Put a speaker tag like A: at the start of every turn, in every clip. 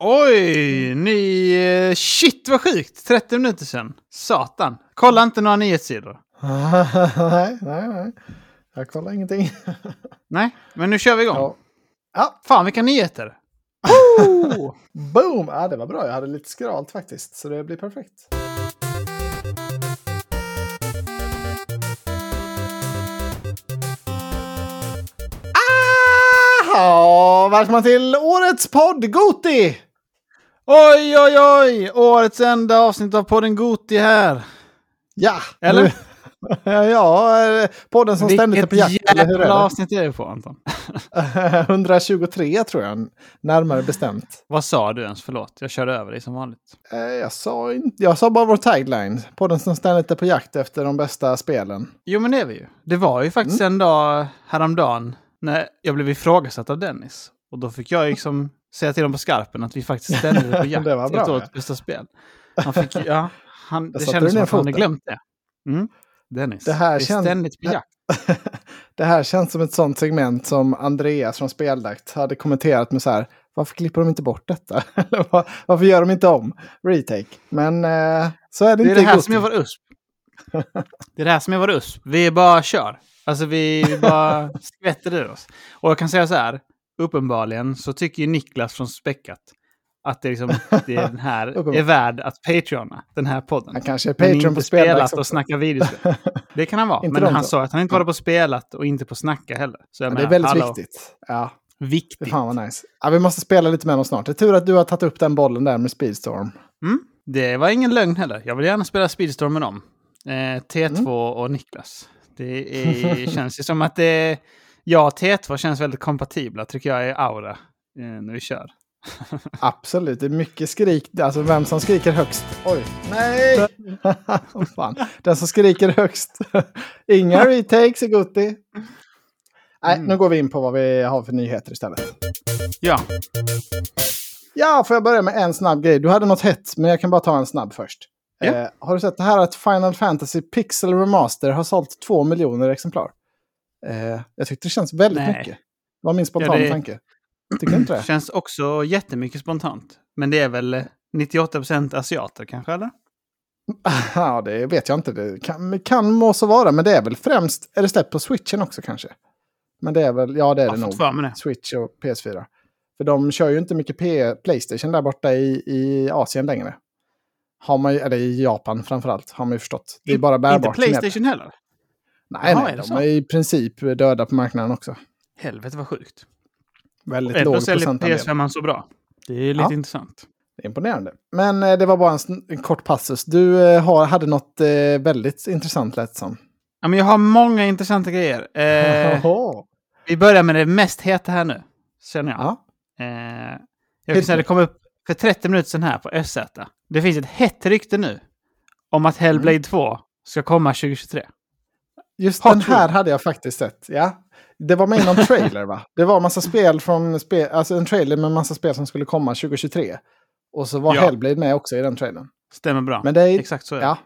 A: Oj, ny... eh, Shit vad sjukt! 30 minuter sedan. Satan. Kolla inte några nyhetssidor.
B: nej, nej, nej. Jag kollar ingenting.
A: Nej, men nu kör vi igång.
B: Ja. Ja,
A: Fan vilka nyheter! Oh!
B: boom! Ja, det var bra. Jag hade lite skralt faktiskt, så det blir perfekt. Aha! Välkomna till årets podd Goti!
A: Oj, oj, oj! Årets enda avsnitt av podden Goti här.
B: Ja,
A: Eller?
B: ja, eh, podden som ständigt är på jakt. Hur
A: jävla avsnitt är det på Anton?
B: 123 tror jag, närmare bestämt.
A: Vad sa du ens? Förlåt, jag körde över dig som vanligt.
B: Eh, Jag sa, inte, jag sa bara vår tagline. Podden som ständigt är på jakt efter de bästa spelen.
A: Jo, men det är vi ju. Det var ju faktiskt en dag häromdagen när jag blev ifrågasatt av Dennis. Och då fick jag liksom säga till dem på skarpen att vi faktiskt ständigt är på jakt
B: Det var bra, ja.
A: årets bästa spel. Han fick, ja, han, det kändes som att han hade glömt det. Mm. Dennis,
B: Det här
A: vi är
B: känns-
A: ständigt på jakt.
B: det här känns som ett sånt segment som Andreas från Speldakt hade kommenterat med så här. Varför klipper de inte bort detta? Varför gör de inte om retake? Men eh, så är det,
A: Det är
B: inte
A: det här som är vår USP. Det är det här som är vår USP. Vi bara kör. Alltså vi, vi bara skvätter ur oss. Och jag kan säga så här. Uppenbarligen så tycker ju Niklas från Späckat att det, är liksom, det är den här är värd att patreona den här podden.
B: Han kanske är Patreon
A: inte
B: på
A: spelat
B: också.
A: och snacka videospel. Det kan han vara. Men han sa att han inte var på spelat och inte på snacka heller. Så jag
B: Ja, det är
A: menar,
B: väldigt
A: hallå,
B: viktigt. Ja,
A: Viktigt.
B: fan vad nice. Ja, vi måste spela lite med dem snart. Det är tur att du har tagit upp den bollen där med Speedstorm.
A: Mm. Det var ingen lögn heller. Jag vill gärna spela Speedstorm med dem. Eh, T2
B: Mm.
A: och Niklas. Det är, känns ju som att det... Jag och T2 känns väldigt kompatibla, tycker jag, i aura eh, när vi kör.
B: Absolut, det är mycket skrik. Alltså vem som skriker högst. Oj, nej! Fan. Den som skriker högst. Inga retakes i Gutti. Nej,
A: Mm.
B: nu går vi in på vad vi har för nyheter istället.
A: Ja,
B: Ja, får jag börja med en snabb grej. Du hade något hett, men jag kan bara ta en snabb först.
A: Ja.
B: Eh, har du sett det här att Final Fantasy Pixel Remaster har sålt två miljoner exemplar? Eh, jag tyckte det känns väldigt
A: Nej.
B: mycket. Det var min spontana
A: Ja, det-
B: tanke. Tycker inte det?
A: känns också jättemycket spontant. Men det är väl eh, 98% asiater kanske, eller?
B: Ja, det vet jag inte. Det kan, kan må så vara, men det är väl främst... Är det släppt på switchen också kanske? Men det är väl... Ja, det är
A: Jag
B: det nog.
A: det.
B: Switch och PS4. För de kör ju inte mycket P Playstation där borta i, i Asien längre. Har man ju, eller i Japan framförallt, har man ju förstått. Det är bara
A: Inte
B: bärbart. med.
A: Playstation heller.
B: Nej,
A: Jaha,
B: nej,
A: är
B: de
A: så?
B: är i princip döda på marknaden också.
A: Helvete vad sjukt.
B: Väldigt
A: Ändå
B: låg
A: säljer
B: procentandel.
A: PS5 så bra. Det är lite
B: Ja.
A: intressant.
B: Det är imponerande. Men eh, det var bara en, en kort passus. Du eh, har, hade något eh, väldigt intressant lät som.
A: Ja, men jag har många intressanta grejer. Eh, vi börjar med det mest heta här nu, känner jag.
B: ja.
A: Eh, jag kan säga det kom upp för 30 minuter sedan här på SZ. Det finns ett hett rykte nu om att Hellblade
B: Mm.
A: 2 ska komma 2023.
B: Just
A: Hot
B: den här
A: Room.
B: hade jag faktiskt sett. Ja. Det var med i någon trailer va? Det var massa spel från spel, alltså en trailer med massa spel som skulle komma 2023. Och så var
A: Ja.
B: Hellblade med också i den trailern.
A: Stämmer bra.
B: Men det är,
A: Exakt så är det.
B: ja,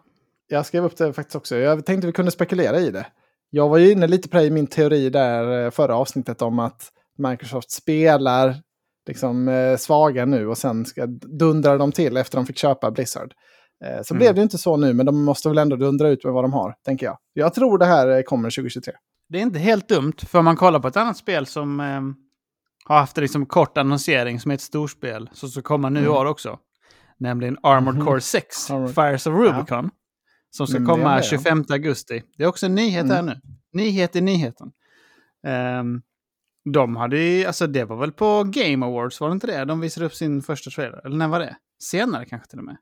B: jag skrev upp det faktiskt också. Jag tänkte vi kunde spekulera i det. Jag var ju inne lite på det i min teori där eh, förra avsnittet om att Microsoft spelar liksom eh, svaga nu och sen ska dundra de till efter de fick köpa Blizzard. Eh, så
A: Mm.
B: blev det inte så nu, men de måste väl ändå dundra ut med vad de har, tänker jag. Jag tror det här eh, kommer 2023.
A: Det är inte helt dumt, för om man kollar på ett annat spel som eh, har haft en liksom kort annonsering som är ett storspel, som ska komma nu
B: Mm.
A: år också. Nämligen Armored
B: Mhm.
A: Core 6,
B: Armored-
A: Fires of Rubicon. Som ska
B: det är
A: komma
B: det, ja.
A: 25 augusti. Det är också en nyhet
B: Mm.
A: här nu. Nyhet i nyheten. Ehm, de hade ju, alltså det var väl på Game Awards, var det inte det? De visade upp sin första trailer. Eller när var det? Senare kanske till och med.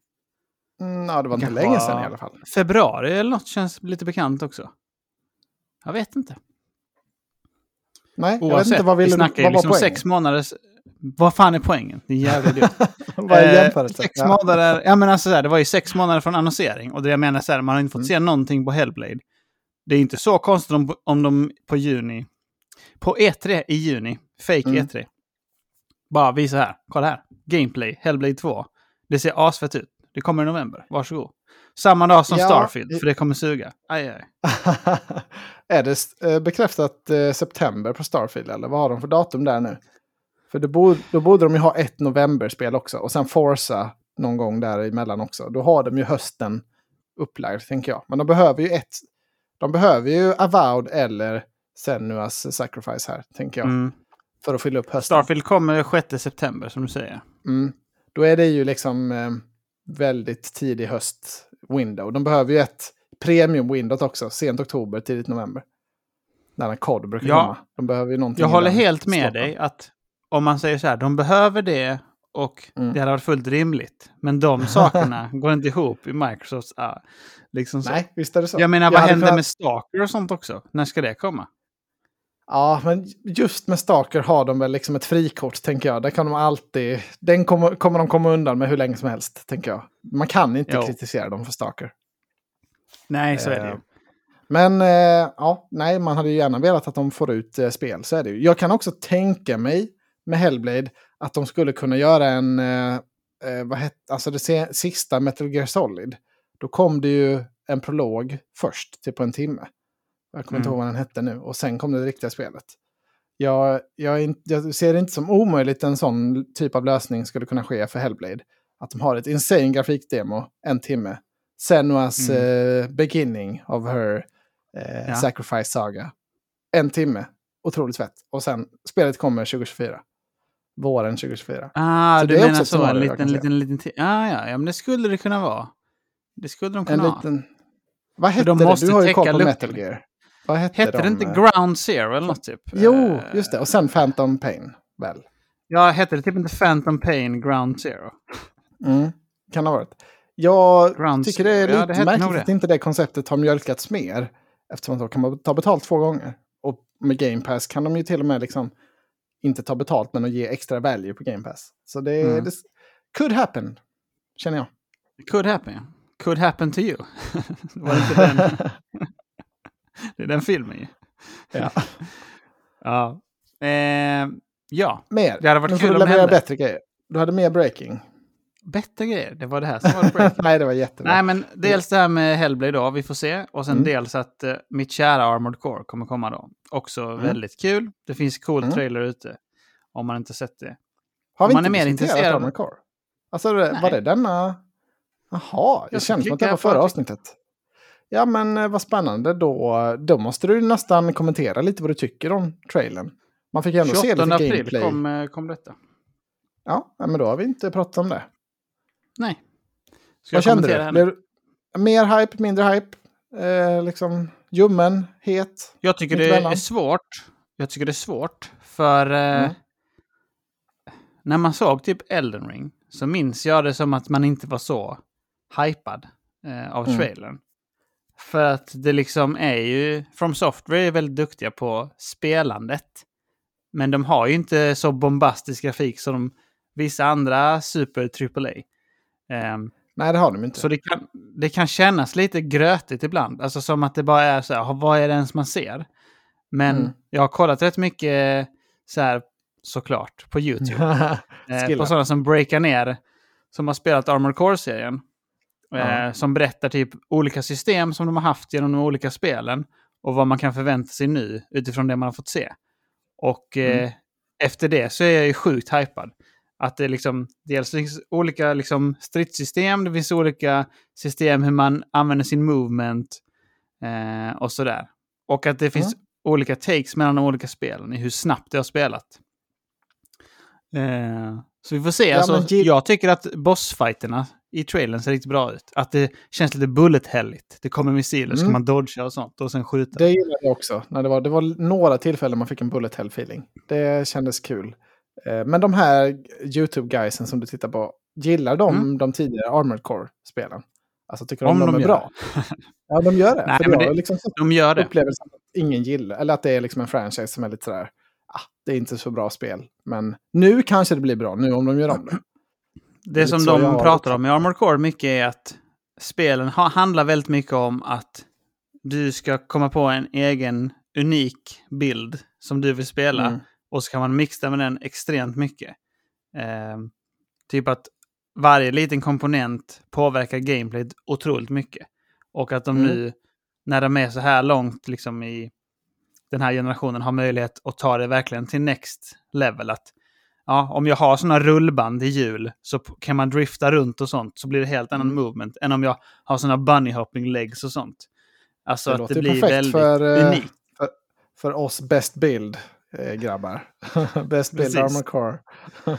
B: Mm, ja, det var inte länge sedan i alla fall.
A: Februari eller något känns lite bekant också. Jag vet inte.
B: Nej, jag vet
A: Oavsett,
B: inte vad,
A: vi
B: vill,
A: snackar ju liksom sex månaders... Vad fan är poängen? Det är jävligt idiot.
B: vad är
A: Eh,
B: jämförelsen?
A: sex
B: Ja.
A: månader, ja men alltså så här, det var ju sex månader från annonsering. Och det jag menar så här, man har inte fått
B: Mm.
A: se någonting på Hellblade. Det är inte så konstigt om, om de på juni, på E3 i juni, fake
B: Mm.
A: E3, bara visa här, kolla här, Gameplay, Hellblade 2. Det ser asfett ut. Det kommer i november, varsågod. Samma dag som
B: Ja,
A: Starfield, för det kommer suga. Aj, aj.
B: är det eh, bekräftat eh, september på Starfield eller vad har de för datum där nu? För då borde, då borde de ju ha ett novemberspel också. Och sen Forza någon gång däremellan också. Då har de ju hösten upplagd, tänker jag. Men de behöver ju ett... De behöver ju Avowed eller Senuas Sacrifice här, tänker jag.
A: Mm.
B: För att fylla upp hösten.
A: Starfield kommer 6 september, som du säger.
B: Mm. Då är det ju liksom eh, väldigt tidig höst window. De behöver ju ett premium window också, sent oktober, tidigt november. När en kod brukar
A: Ja.
B: komma. De behöver ju någonting
A: Jag håller helt med
B: slotten.
A: dig att om man säger så här, de behöver det och
B: Mm.
A: det hade varit fullt rimligt. Men de sakerna går inte ihop i Microsofts... ah, liksom så.
B: Nej, visst är det så.
A: Jag menar, vad händer
B: kunnat-
A: med Stalker och sånt också? När ska det komma?
B: Ja, men just med Stalker har de väl liksom ett frikort, tänker jag. Där kan de alltid... Den kommer, kommer de komma undan med hur länge som helst, tänker jag. Man kan inte
A: Jo.
B: kritisera dem för Stalker.
A: Nej, så är det
B: Eh,
A: ju.
B: Men eh, ja, nej, man hade ju gärna velat att de får ut eh, spel, så är det ju. Jag kan också tänka mig med Hellblade att de skulle kunna göra en, eh, eh, vad hette, alltså det sista Metal Gear Solid. Då kom det ju en prolog först, typ på en timme. Jag kommer inte
A: Mm.
B: ihåg vad den hette nu. Och sen kom det riktiga spelet. Jag, jag, inte- jag ser det inte som omöjligt en sån typ av lösning skulle kunna ske för Hellblade. Att de har ett insane grafikdemo, en timme. Senuas eh, beginning of her eh,
A: Ja.
B: sacrifice saga. En timme. Otroligt fett. Och sen, spelet kommer 2024. Våren 2024.
A: Ah,
B: så
A: du
B: det
A: menar så, en liten, liten, liten... ti- Ah, ja, ja, men det skulle det kunna vara. Det skulle de
B: En
A: kunna ha.
B: liten... Vad hette
A: de
B: det?
A: måste
B: Du har ju koll på. Metal Gear. Vad hette,
A: Hette
B: de?
A: det inte? Ground Zero eller något typ?
B: Jo,
A: Eh,
B: just det. Och sen Phantom Pain, väl?
A: Ja, hette det typ inte Phantom Pain Ground Zero?
B: Mm, kan ha varit. Jag
A: Ground
B: tycker det är.
A: Ja,
B: lite
A: nog
B: märkligt
A: det.
B: att inte det konceptet har mjölkats mer. Eftersom då kan man ta betalt två gånger. Och med Game Pass kan de ju till och med liksom inte ta betalt men att ge extra value på Game Pass. Så det,
A: Mm.
B: det could happen, känner jag.
A: Could happen, ja. Could happen to you. Var inte den? det är den filmen ju.
B: ja.
A: Ja. Eh, ja,
B: Mer.
A: Det hade varit
B: nu
A: kul om det hände.
B: bättre grejer. Du hade mer breaking.
A: bättre grejer. Det var det här som var break.
B: Nej, det var jättebra.
A: Nej, men dels det här med Hellblade då, vi får se. Och sen
B: Mm.
A: dels att eh, mitt kära Armored Core kommer komma då. Också väldigt kul. Det finns cool
B: Mm.
A: trailer ute. Om man inte sett det.
B: har vi
A: om man
B: inte
A: är mer intresserad-
B: Armored Core? Alltså,
A: Nej.
B: var det denna? Jaha, det känns som att det var förra
A: artikeln.
B: avsnittet. Ja, men eh, vad spännande. Då, då måste du nästan kommentera lite vad du tycker om trailern. Man fick ju ändå se
A: 28
B: lite
A: april
B: gameplay.
A: kom, eh, kom detta.
B: Ja, men då har vi inte pratat om det.
A: Nej. Ska
B: Vad kände du? du mer hype, mindre hype? Eh, liksom ljummen, het?
A: Jag tycker det
B: Mittemellan.
A: är svårt. Jag tycker det är svårt. För eh,
B: Mm.
A: när man såg typ Elden Ring så minns jag det som att man inte var så hypad eh, av
B: Mm.
A: För att det liksom är ju... From Software är väldigt duktiga på spelandet. Men de har ju inte så bombastisk grafik som de, vissa andra super AAA. Ehm,
B: Nej, det har de inte.
A: så det kan, det kan kännas lite grötigt ibland. Alltså som att det bara är så här, vad är det ens man ser? Men
B: Mm.
A: jag har kollat rätt mycket så här, såklart, på YouTube. eh, på sådana som breakar ner, som har spelat Armored Core-serien. Eh,
B: Ja.
A: Som berättar typ olika system som de har haft genom de olika spelen. Och vad man kan förvänta sig nu utifrån det man har fått se. Och eh,
B: Mm.
A: efter det så är jag ju sjukt hypad. Att det liksom, dels finns olika liksom, stridssystem, det finns olika system hur man använder sin movement eh, och sådär. Och att det finns
B: Mm.
A: olika takes mellan de olika spelen i hur snabbt det har spelat. Eh, så vi får se.
B: Ja,
A: alltså, Jag tycker att bossfighterna i trailern ser riktigt bra ut. Att det känns lite bullet-helligt. Det kommer missiler,
B: Mm.
A: kan man dodga och sånt och sen skjuta.
B: Det gillade jag också. När det, var, det var några tillfällen man fick en bullet hell feeling. Det kändes kul. Eh, Men de här YouTube-guysen som du tittar på, gillar de
A: Mm.
B: de tidigare Armored Core-spelen? Alltså tycker
A: Om
B: de de,
A: de
B: är bra? Ja, de gör det.
A: Nej, men det-
B: liksom
A: De gör det.
B: upplevelsen att ingen gillar, eller att det är liksom en franchise som är lite sådär, ah, det är inte så bra spel. Men nu kanske det blir bra, nu om de gör om det.
A: Det som de pratar om i Armored Core mycket är att spelen ha, handlar väldigt mycket om att du ska komma på en egen unik bild som du vill spela.
B: Mm.
A: Och så kan man mixa med den extremt mycket. Ehm, typ att varje liten komponent påverkar gameplayet otroligt mycket. Och att de
B: Mm.
A: nu, när de är så här långt liksom i den här generationen, har möjlighet att ta det verkligen till next level. Att ja, om jag har sådana rullband i hjul så kan man drifta runt och sånt så blir det helt annan
B: Mm.
A: movement än om jag har sådana bunny hopping legs och sånt. Alltså
B: Det
A: att
B: låter
A: det blir
B: perfekt
A: väldigt
B: för, eh,
A: unikt.
B: För oss best build eh, grabbar. best build
A: Precis.
B: armor core.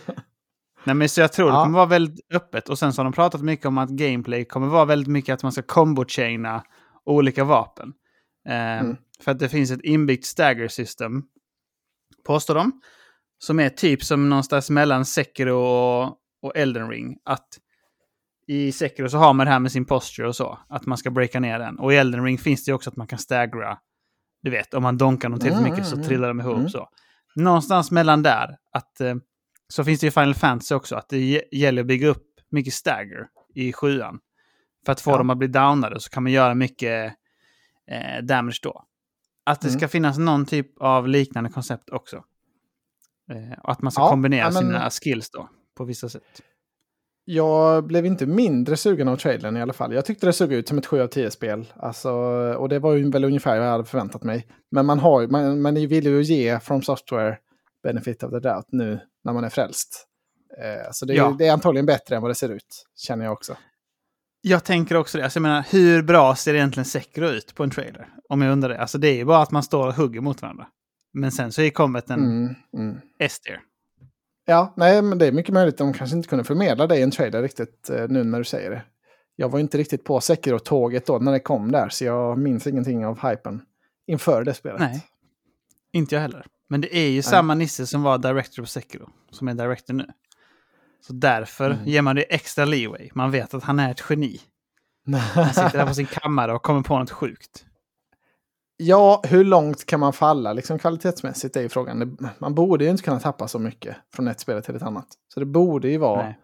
A: Nej, men så jag tror det
B: Ja.
A: kommer vara väldigt öppet. Och sen så har de pratat mycket om att gameplay kommer vara väldigt mycket att man ska combo-chaina olika vapen. Eh,
B: Mm.
A: För att det finns ett inbyggt stagger system, påstår de, som är typ som någonstans mellan Sekiro och, och Elden Ring. Att i Sekiro så har man det här med sin posture och så, att man ska breaka ner den. Och i Elden Ring finns det ju också att man kan staggra, du vet, om man donkar dem tillräckligt
B: Mm,
A: mycket så
B: mm,
A: trillar de ihop
B: mm.
A: så. Någonstans mellan där, att eh, så finns det ju i Final Fantasy också, att det gäller att bygga upp mycket stagger i sjuan. För att få
B: Ja.
A: dem att bli downade så kan man göra mycket eh, damage då. Att det
B: Mm.
A: ska finnas någon typ av liknande koncept också. Eh, att man ska
B: Ja,
A: kombinera
B: ja, men-
A: sina skills då, på vissa sätt.
B: Jag blev inte mindre sugen av trailern i alla fall. Jag tyckte det såg ut som ett 7 av 10-spel. Alltså, och det var ju väl ungefär vad jag hade förväntat mig. Men man, har, man, man vill ju ge From Software benefit of the doubt nu när man är frälst. Eh, så det är,
A: Ja.
B: det är antagligen bättre än vad det ser ut, känner jag också.
A: Jag tänker också det. Alltså, jag menar, hur bra ser egentligen Sekiro ut på en trailer? Om jag undrar det. Alltså det är ju bara att man står och hugger mot varandra. Men sen så är kommit en
B: Mm, mm.
A: S-tier.
B: Ja, nej, men det är mycket möjligt de kanske inte kunde förmedla det i en trailer riktigt eh, nu när du säger det. Jag var inte riktigt på Sekiro-tåget då när det kom där, så jag minns ingenting av hypen inför det spelet.
A: Nej. Inte jag heller. Men det är ju samma Nisse som var director på Sekiro, som är director nu. Så därför
B: Mm.
A: ger man det extra leeway. Man vet att han är ett geni. Han sitter där på sin kammare och kommer på något sjukt.
B: Ja, hur långt kan man falla liksom kvalitetsmässigt är ju frågan. Man borde ju inte kunna tappa så mycket från ett spel till ett annat. Så det borde ju vara,
A: Nej.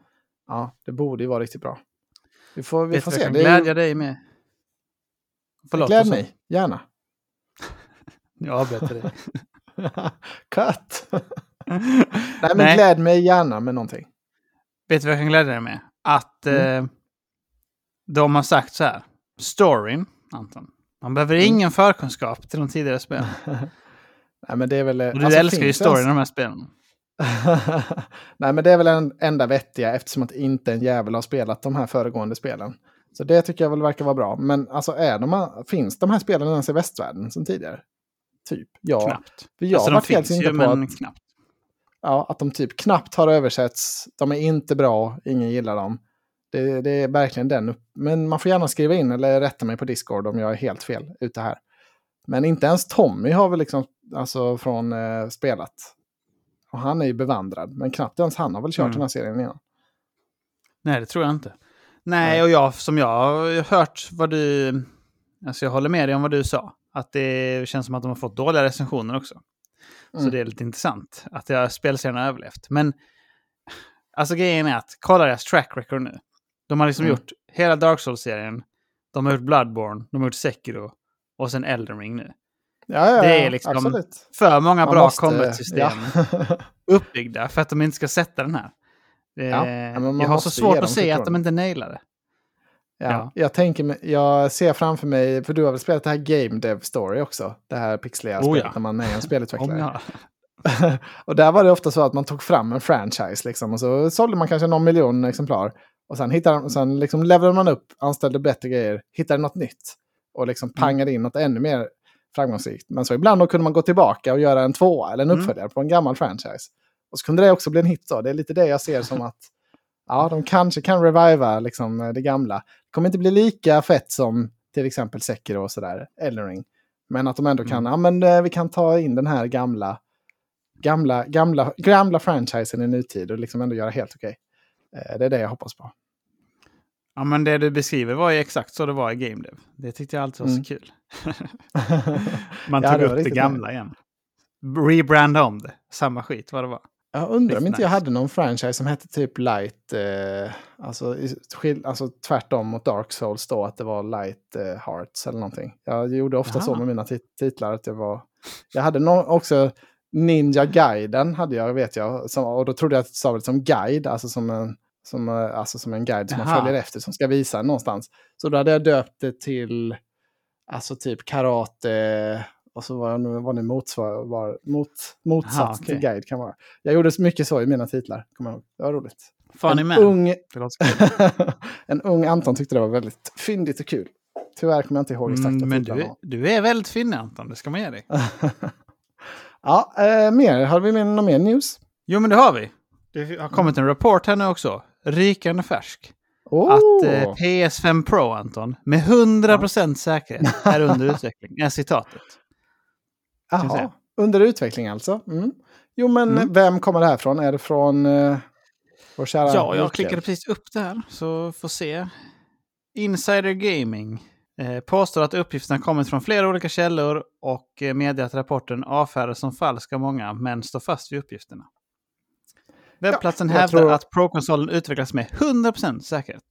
B: ja, det borde ju vara riktigt bra. Vi får, vi
A: Vet
B: får se.
A: jag kan
B: är ju-
A: glädja dig med? Förlåt.
B: Gläd mig, gärna.
A: Jag avbröt dig.
B: Cut! Nej, men
A: Nej.
B: gläd mig gärna med någonting.
A: Vet du vad jag kan glädja dig med? Att
B: Mm.
A: eh, de har sagt så här. Storyn, Anton. Man behöver
B: Mm.
A: ingen förkunskap till de tidigare spelen.
B: Nej, men det är väl...
A: Och du
B: alltså,
A: älskar ju storyn i de här spelen.
B: Nej, men det är väl den enda vettiga eftersom att inte en jävel har spelat de här föregående spelen. Så det tycker jag väl verkar vara bra. Men alltså, är de, finns de här spelen ens i västvärlden som tidigare? Typ. Ja.
A: Knappt.
B: Jag
A: alltså de finns ju,
B: på
A: men
B: att,
A: knappt.
B: ja, att de typ knappt har översätts. De är inte bra, ingen gillar dem. Det, det är verkligen den. Men man får gärna skriva in eller rätta mig på Discord om jag är helt fel ute här. Men inte ens Tommy har väl liksom alltså från eh, spelat. Och han är ju bevandrad, men knappt ens han har väl kört
A: Mm.
B: den här serien innan.
A: Nej, det tror jag inte. Nej, och jag, som jag har hört vad du... Alltså jag håller med dig om vad du sa. Att det känns som att de har fått dåliga recensioner också. Så
B: Mm.
A: det är lite intressant att jag spelserien har överlevt. Men alltså grejen är att kolla deras track record nu. De har liksom
B: Mm.
A: gjort hela Dark Souls-serien. De har gjort Bloodborne, de har gjort Sekiro och sen Elden Ring nu.
B: Ja, ja,
A: Det är liksom
B: absolut.
A: För många bra combat-system
B: Ja.
A: uppbyggda för att de inte ska sätta den här. Det,
B: man
A: jag har så svårt att se att de inte nailar det.
B: Ja,
A: Ja.
B: Jag, tänker, jag ser framför mig, för du har väl spelat det här Game Dev Story också? Det här pixliga
A: Oh,
B: spelet när man är en spelutvecklare. och där var det ofta så att man tog fram en franchise liksom, och så sålde man kanske någon miljon exemplar. Och sen, hittade, och sen liksom levelade man upp, anställde bättre grejer, hittade något nytt. Och liksom
A: Mm.
B: pangade in något ännu mer framgångsrikt. Men så ibland då kunde man gå tillbaka och göra en tvåa eller en
A: Mm.
B: uppföljare på en gammal franchise. Och så kunde det också bli en hit då. Det är lite det jag ser som att ja, de kanske kan reviva liksom, det gamla. Det kommer inte bli lika fett som till exempel Sekiro och sådär, Elden Ring. Men att de ändå kan,
A: Mm.
B: ja men eh, vi kan ta in den här gamla, gamla, gamla, gamla franchisen i nutid och liksom ändå göra helt okej. Eh, Det är det jag hoppas på.
A: Ja, men det du beskriver var ju exakt så det var i Game Dev. Det tyckte jag alltid var
B: Mm.
A: så kul. Man
B: Ja,
A: tog
B: det var
A: upp det gamla igen. Rebranda om det. Samma skit vad det var.
B: Jag undrar om inte jag
A: nice.
B: hade någon franchise som hette typ Light, eh, alltså, alltså tvärtom mot Dark Souls då, att det var Light eh, Hearts eller någonting. Jag gjorde ofta så
A: Jaha.
B: med mina tit- titlar att jag var... Jag hade no- också Ninja Guiden, hade jag, vet jag, som, och då trodde jag att det stavades som guide, alltså som en, som, eh, alltså som en guide som man
A: Jaha.
B: följer efter, som ska visa någonstans. Så då hade jag döpt det till, alltså typ karate Och så var jag nu, vad nu motsvar, var, mot, motsats
A: Aha, okej.
B: till guide kan vara. Jag gjorde så mycket så i mina titlar, kommer jag ihåg. Det var roligt.
A: Funny
B: en,
A: man.
B: ung,
A: Det
B: en ung Anton tyckte det var väldigt fyndigt och kul. Tyvärr kommer jag inte ihåg exakta
A: Mm, men du, är- du är väldigt fin Anton, det ska man ge dig.
B: ja, eh, mer. Har vi med någon mer news?
A: Jo, men det har vi. Det har kommit en rapport här nu också. Rykande färsk.
B: Oh!
A: Att eh, PS5 Pro, Anton, med 100% säkerhet är under utveckling. Är citatet.
B: Jaha, under utveckling alltså. Mm. Jo, men
A: Mm.
B: vem kommer det här från? Är det från eh, vår kära
A: Ja, jag
B: Mikael?
A: klickade precis upp det här, så får se. Insider Gaming eh, påstår att uppgifterna kommit från flera olika källor och eh, att rapporten avfärdas som falsk av många, men står fast vid uppgifterna. Webbplatsen
B: jag
A: hävdar
B: tror-
A: att Pro-konsolen utvecklas med 100% säkerhet.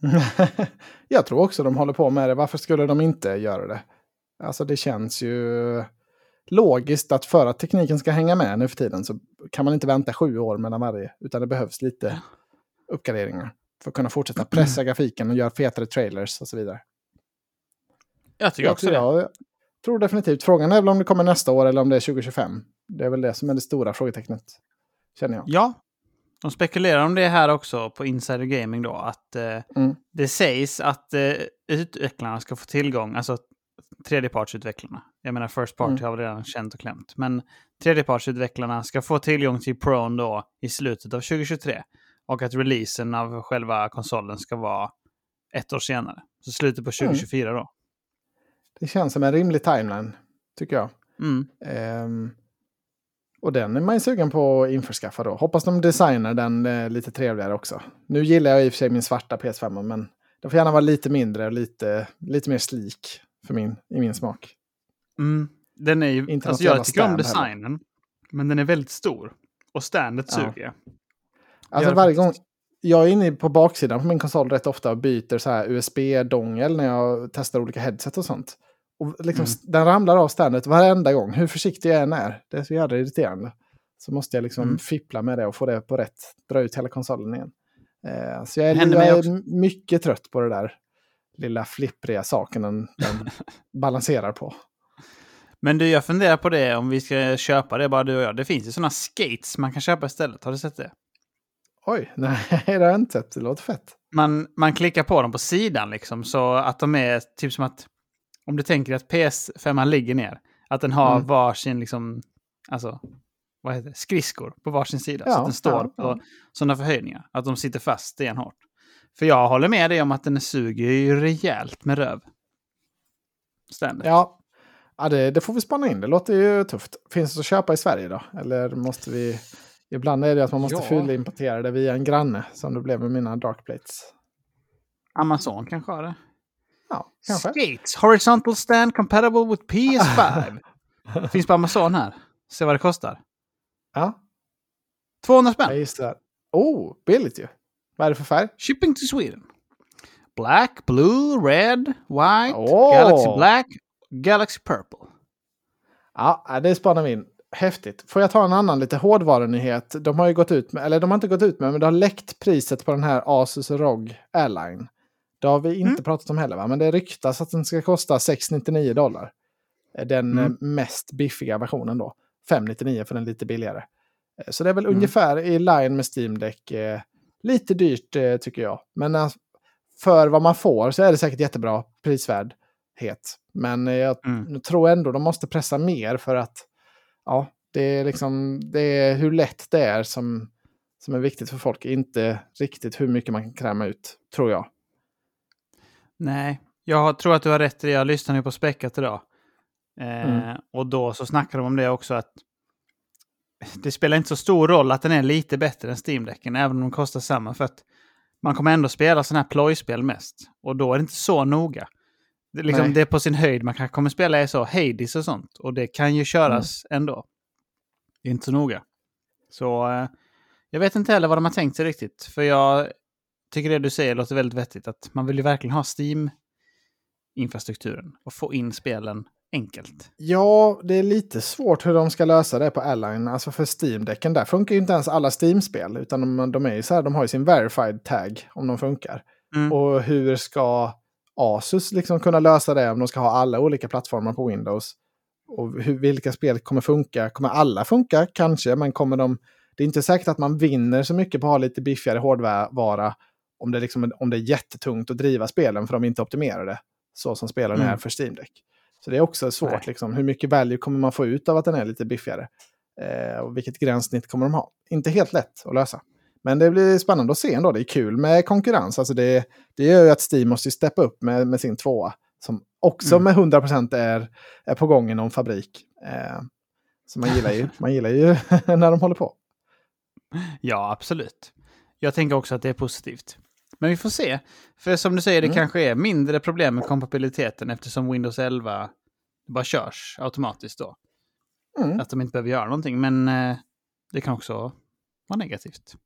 B: jag tror också de håller på med det. Varför skulle de inte göra det? Alltså det känns ju logiskt att för att tekniken ska hänga med nu för tiden så kan man inte vänta sju år mellan varje. Utan det behövs lite uppgraderingar för att kunna fortsätta pressa grafiken och göra fetare trailers och så vidare.
A: Jag tycker
B: Jag
A: också
B: tror,
A: det.
B: jag tror definitivt. Frågan är väl om det kommer nästa år eller om det är 2025. Det är väl det som är det stora frågetecknet. Känner jag.
A: Ja, de spekulerar om det här också på Insider Gaming då. Att eh,
B: Mm.
A: det sägs att eh, utvecklarna ska få tillgång, alltså tredjepartsutvecklarna. Jag menar First Party
B: Mm.
A: har vi redan känt och klämt. Men tredjepartsutvecklarna ska få tillgång till Pron då i slutet av 2023. Och att releasen av själva konsolen ska vara ett år senare. Så slutet på 2024 då.
B: Det känns som en rimlig timeline, tycker jag.
A: Mm.
B: Ehm, och den är man ju sugen på att införskaffa då. Hoppas de designar den eh, lite trevligare också. Nu gillar jag i och för sig min svarta PS5, men den får gärna vara lite mindre och lite, lite mer slik för min, i min smak.
A: Mm. Den är ju,
B: Inte
A: alltså jag tycker om
B: stand heller.
A: designen. Men den är väldigt stor. Och standet
B: Ja.
A: suger.
B: Alltså varje gång, jag är inne på baksidan på min konsol rätt ofta och byter så här USB-dongel när jag testar olika headset och sånt. Och liksom,
A: Mm.
B: Den ramlar av standet varenda gång, hur försiktig jag än är. Det är så jävla irriterande. Så måste jag liksom
A: Mm.
B: fippla med det och få det på rätt, dra ut hela konsolen igen. Eh, så jag är, jag är mycket trött på det där lilla flippriga saken den, den balanserar på.
A: Men du, jag funderar på det om vi ska köpa det bara du och jag. Det finns ju sådana skates man kan köpa istället. Har du sett det?
B: Oj, nej det har jag inte sett. Det låter fett.
A: Man, man klickar på dem på sidan liksom så att de är typ som att... Om du tänker att PS5 ligger ner. Att den har
B: Mm.
A: varsin liksom... Alltså, vad heter det? Skridskor på varsin sida. så
B: Ja,
A: att den står
B: ja,
A: på
B: ja.
A: sådana förhöjningar. Att de sitter fast stenhårt. För jag håller med dig om att den suger ju rejält med röv. Standard.
B: Ja, ja det, det får vi spana in. Det låter ju tufft. Finns det att köpa i Sverige då? Eller måste vi... Ibland är det att man måste
A: Ja.
B: fylla importera det via en granne, som det blev med mina dark plates.
A: Amazon kanske har det.
B: Ja, kanske.
A: Skates, horizontal stand compatible with PS5. Finns på Amazon här. Se vad det kostar.
B: Ja,
A: 200
B: ja
A: spänn.
B: just det. Oh, billigt ju. Vad är det för färg?
A: Shipping to Sweden. Black, blue, red, white,
B: Åh!
A: Galaxy Black, Galaxy Purple.
B: Ja, ja, det spanar vi in. Häftigt. Får jag ta en annan lite hårdvarunyhet? De har ju gått ut med, eller de har inte gått ut med, men det har läckt priset på den här Asus ROG Airline. Det har vi inte
A: Mm.
B: pratat om heller, va? men det ryktas att den ska kosta 699 dollar. Den
A: Mm.
B: eh, mest biffiga versionen då. 599 för den lite billigare. Eh, Så det är väl
A: Mm.
B: ungefär i line med Steam Deck. Eh, lite dyrt eh, tycker jag. Men eh, för vad man får så är det säkert jättebra prisvärdhet. Men eh, jag
A: Mm.
B: jag tror ändå de måste pressa mer för att ja, det är liksom det är hur lätt det är som, som är viktigt för folk. Inte riktigt hur mycket man kan kräma ut, tror jag.
A: Nej, jag tror att du har rätt i det. Jag lyssnade på Späckat idag. Eh,
B: Mm.
A: Och då så snackade de om det också att det spelar inte så stor roll att den är lite bättre än Steam-däcken, även om de kostar samma. För att man kommer ändå spela sådana här plojspel mest. Och då är det inte så noga. Det, liksom, det är på sin höjd. Man kanske kommer spela så Hades och sånt. Och det kan ju köras
B: Mm.
A: ändå. Det är inte så noga. Så eh, jag vet inte heller vad de har tänkt sig riktigt. För jag tycker det du säger låter väldigt vettigt. Att man vill ju verkligen ha Steam-infrastrukturen och få in spelen enkelt.
B: Ja, det är lite svårt hur de ska lösa det på Airline. Alltså för Steam-däcken, där funkar ju inte ens alla Steam-spel. Utan de, de är ju så här, de har ju sin verified tag om de funkar.
A: Mm.
B: Och hur ska Asus liksom kunna lösa det om de ska ha alla olika plattformar på Windows? och hur, vilka spel kommer funka. Kommer alla funka? Kanske, men kommer de... Det är inte säkert att man vinner så mycket på att ha lite biffigare hårdvara om det, liksom, om det är jättetungt att driva spelen för de är inte optimerade. Så som spelen mm. är för Steam Deck. Så det är också svårt, liksom, hur mycket value kommer man få ut av att den är lite biffigare? Eh, och vilket gränssnitt kommer de ha? Inte helt lätt att lösa. Men det blir spännande att se ändå. Det är kul med konkurrens. Alltså det, det gör ju att Steam måste steppa upp med, med sin tvåa. Som också mm. med 100% är, är på gång i någon fabrik. Eh, så man gillar ju, man gillar ju när de håller på.
A: Ja, absolut. Jag tänker också att det är positivt. Men vi får se. För som du säger, det mm. kanske är mindre problem med kompatibiliteten eftersom Windows 11 bara körs automatiskt då. Mm. Att de inte behöver göra någonting. Men eh, det kan också vara negativt.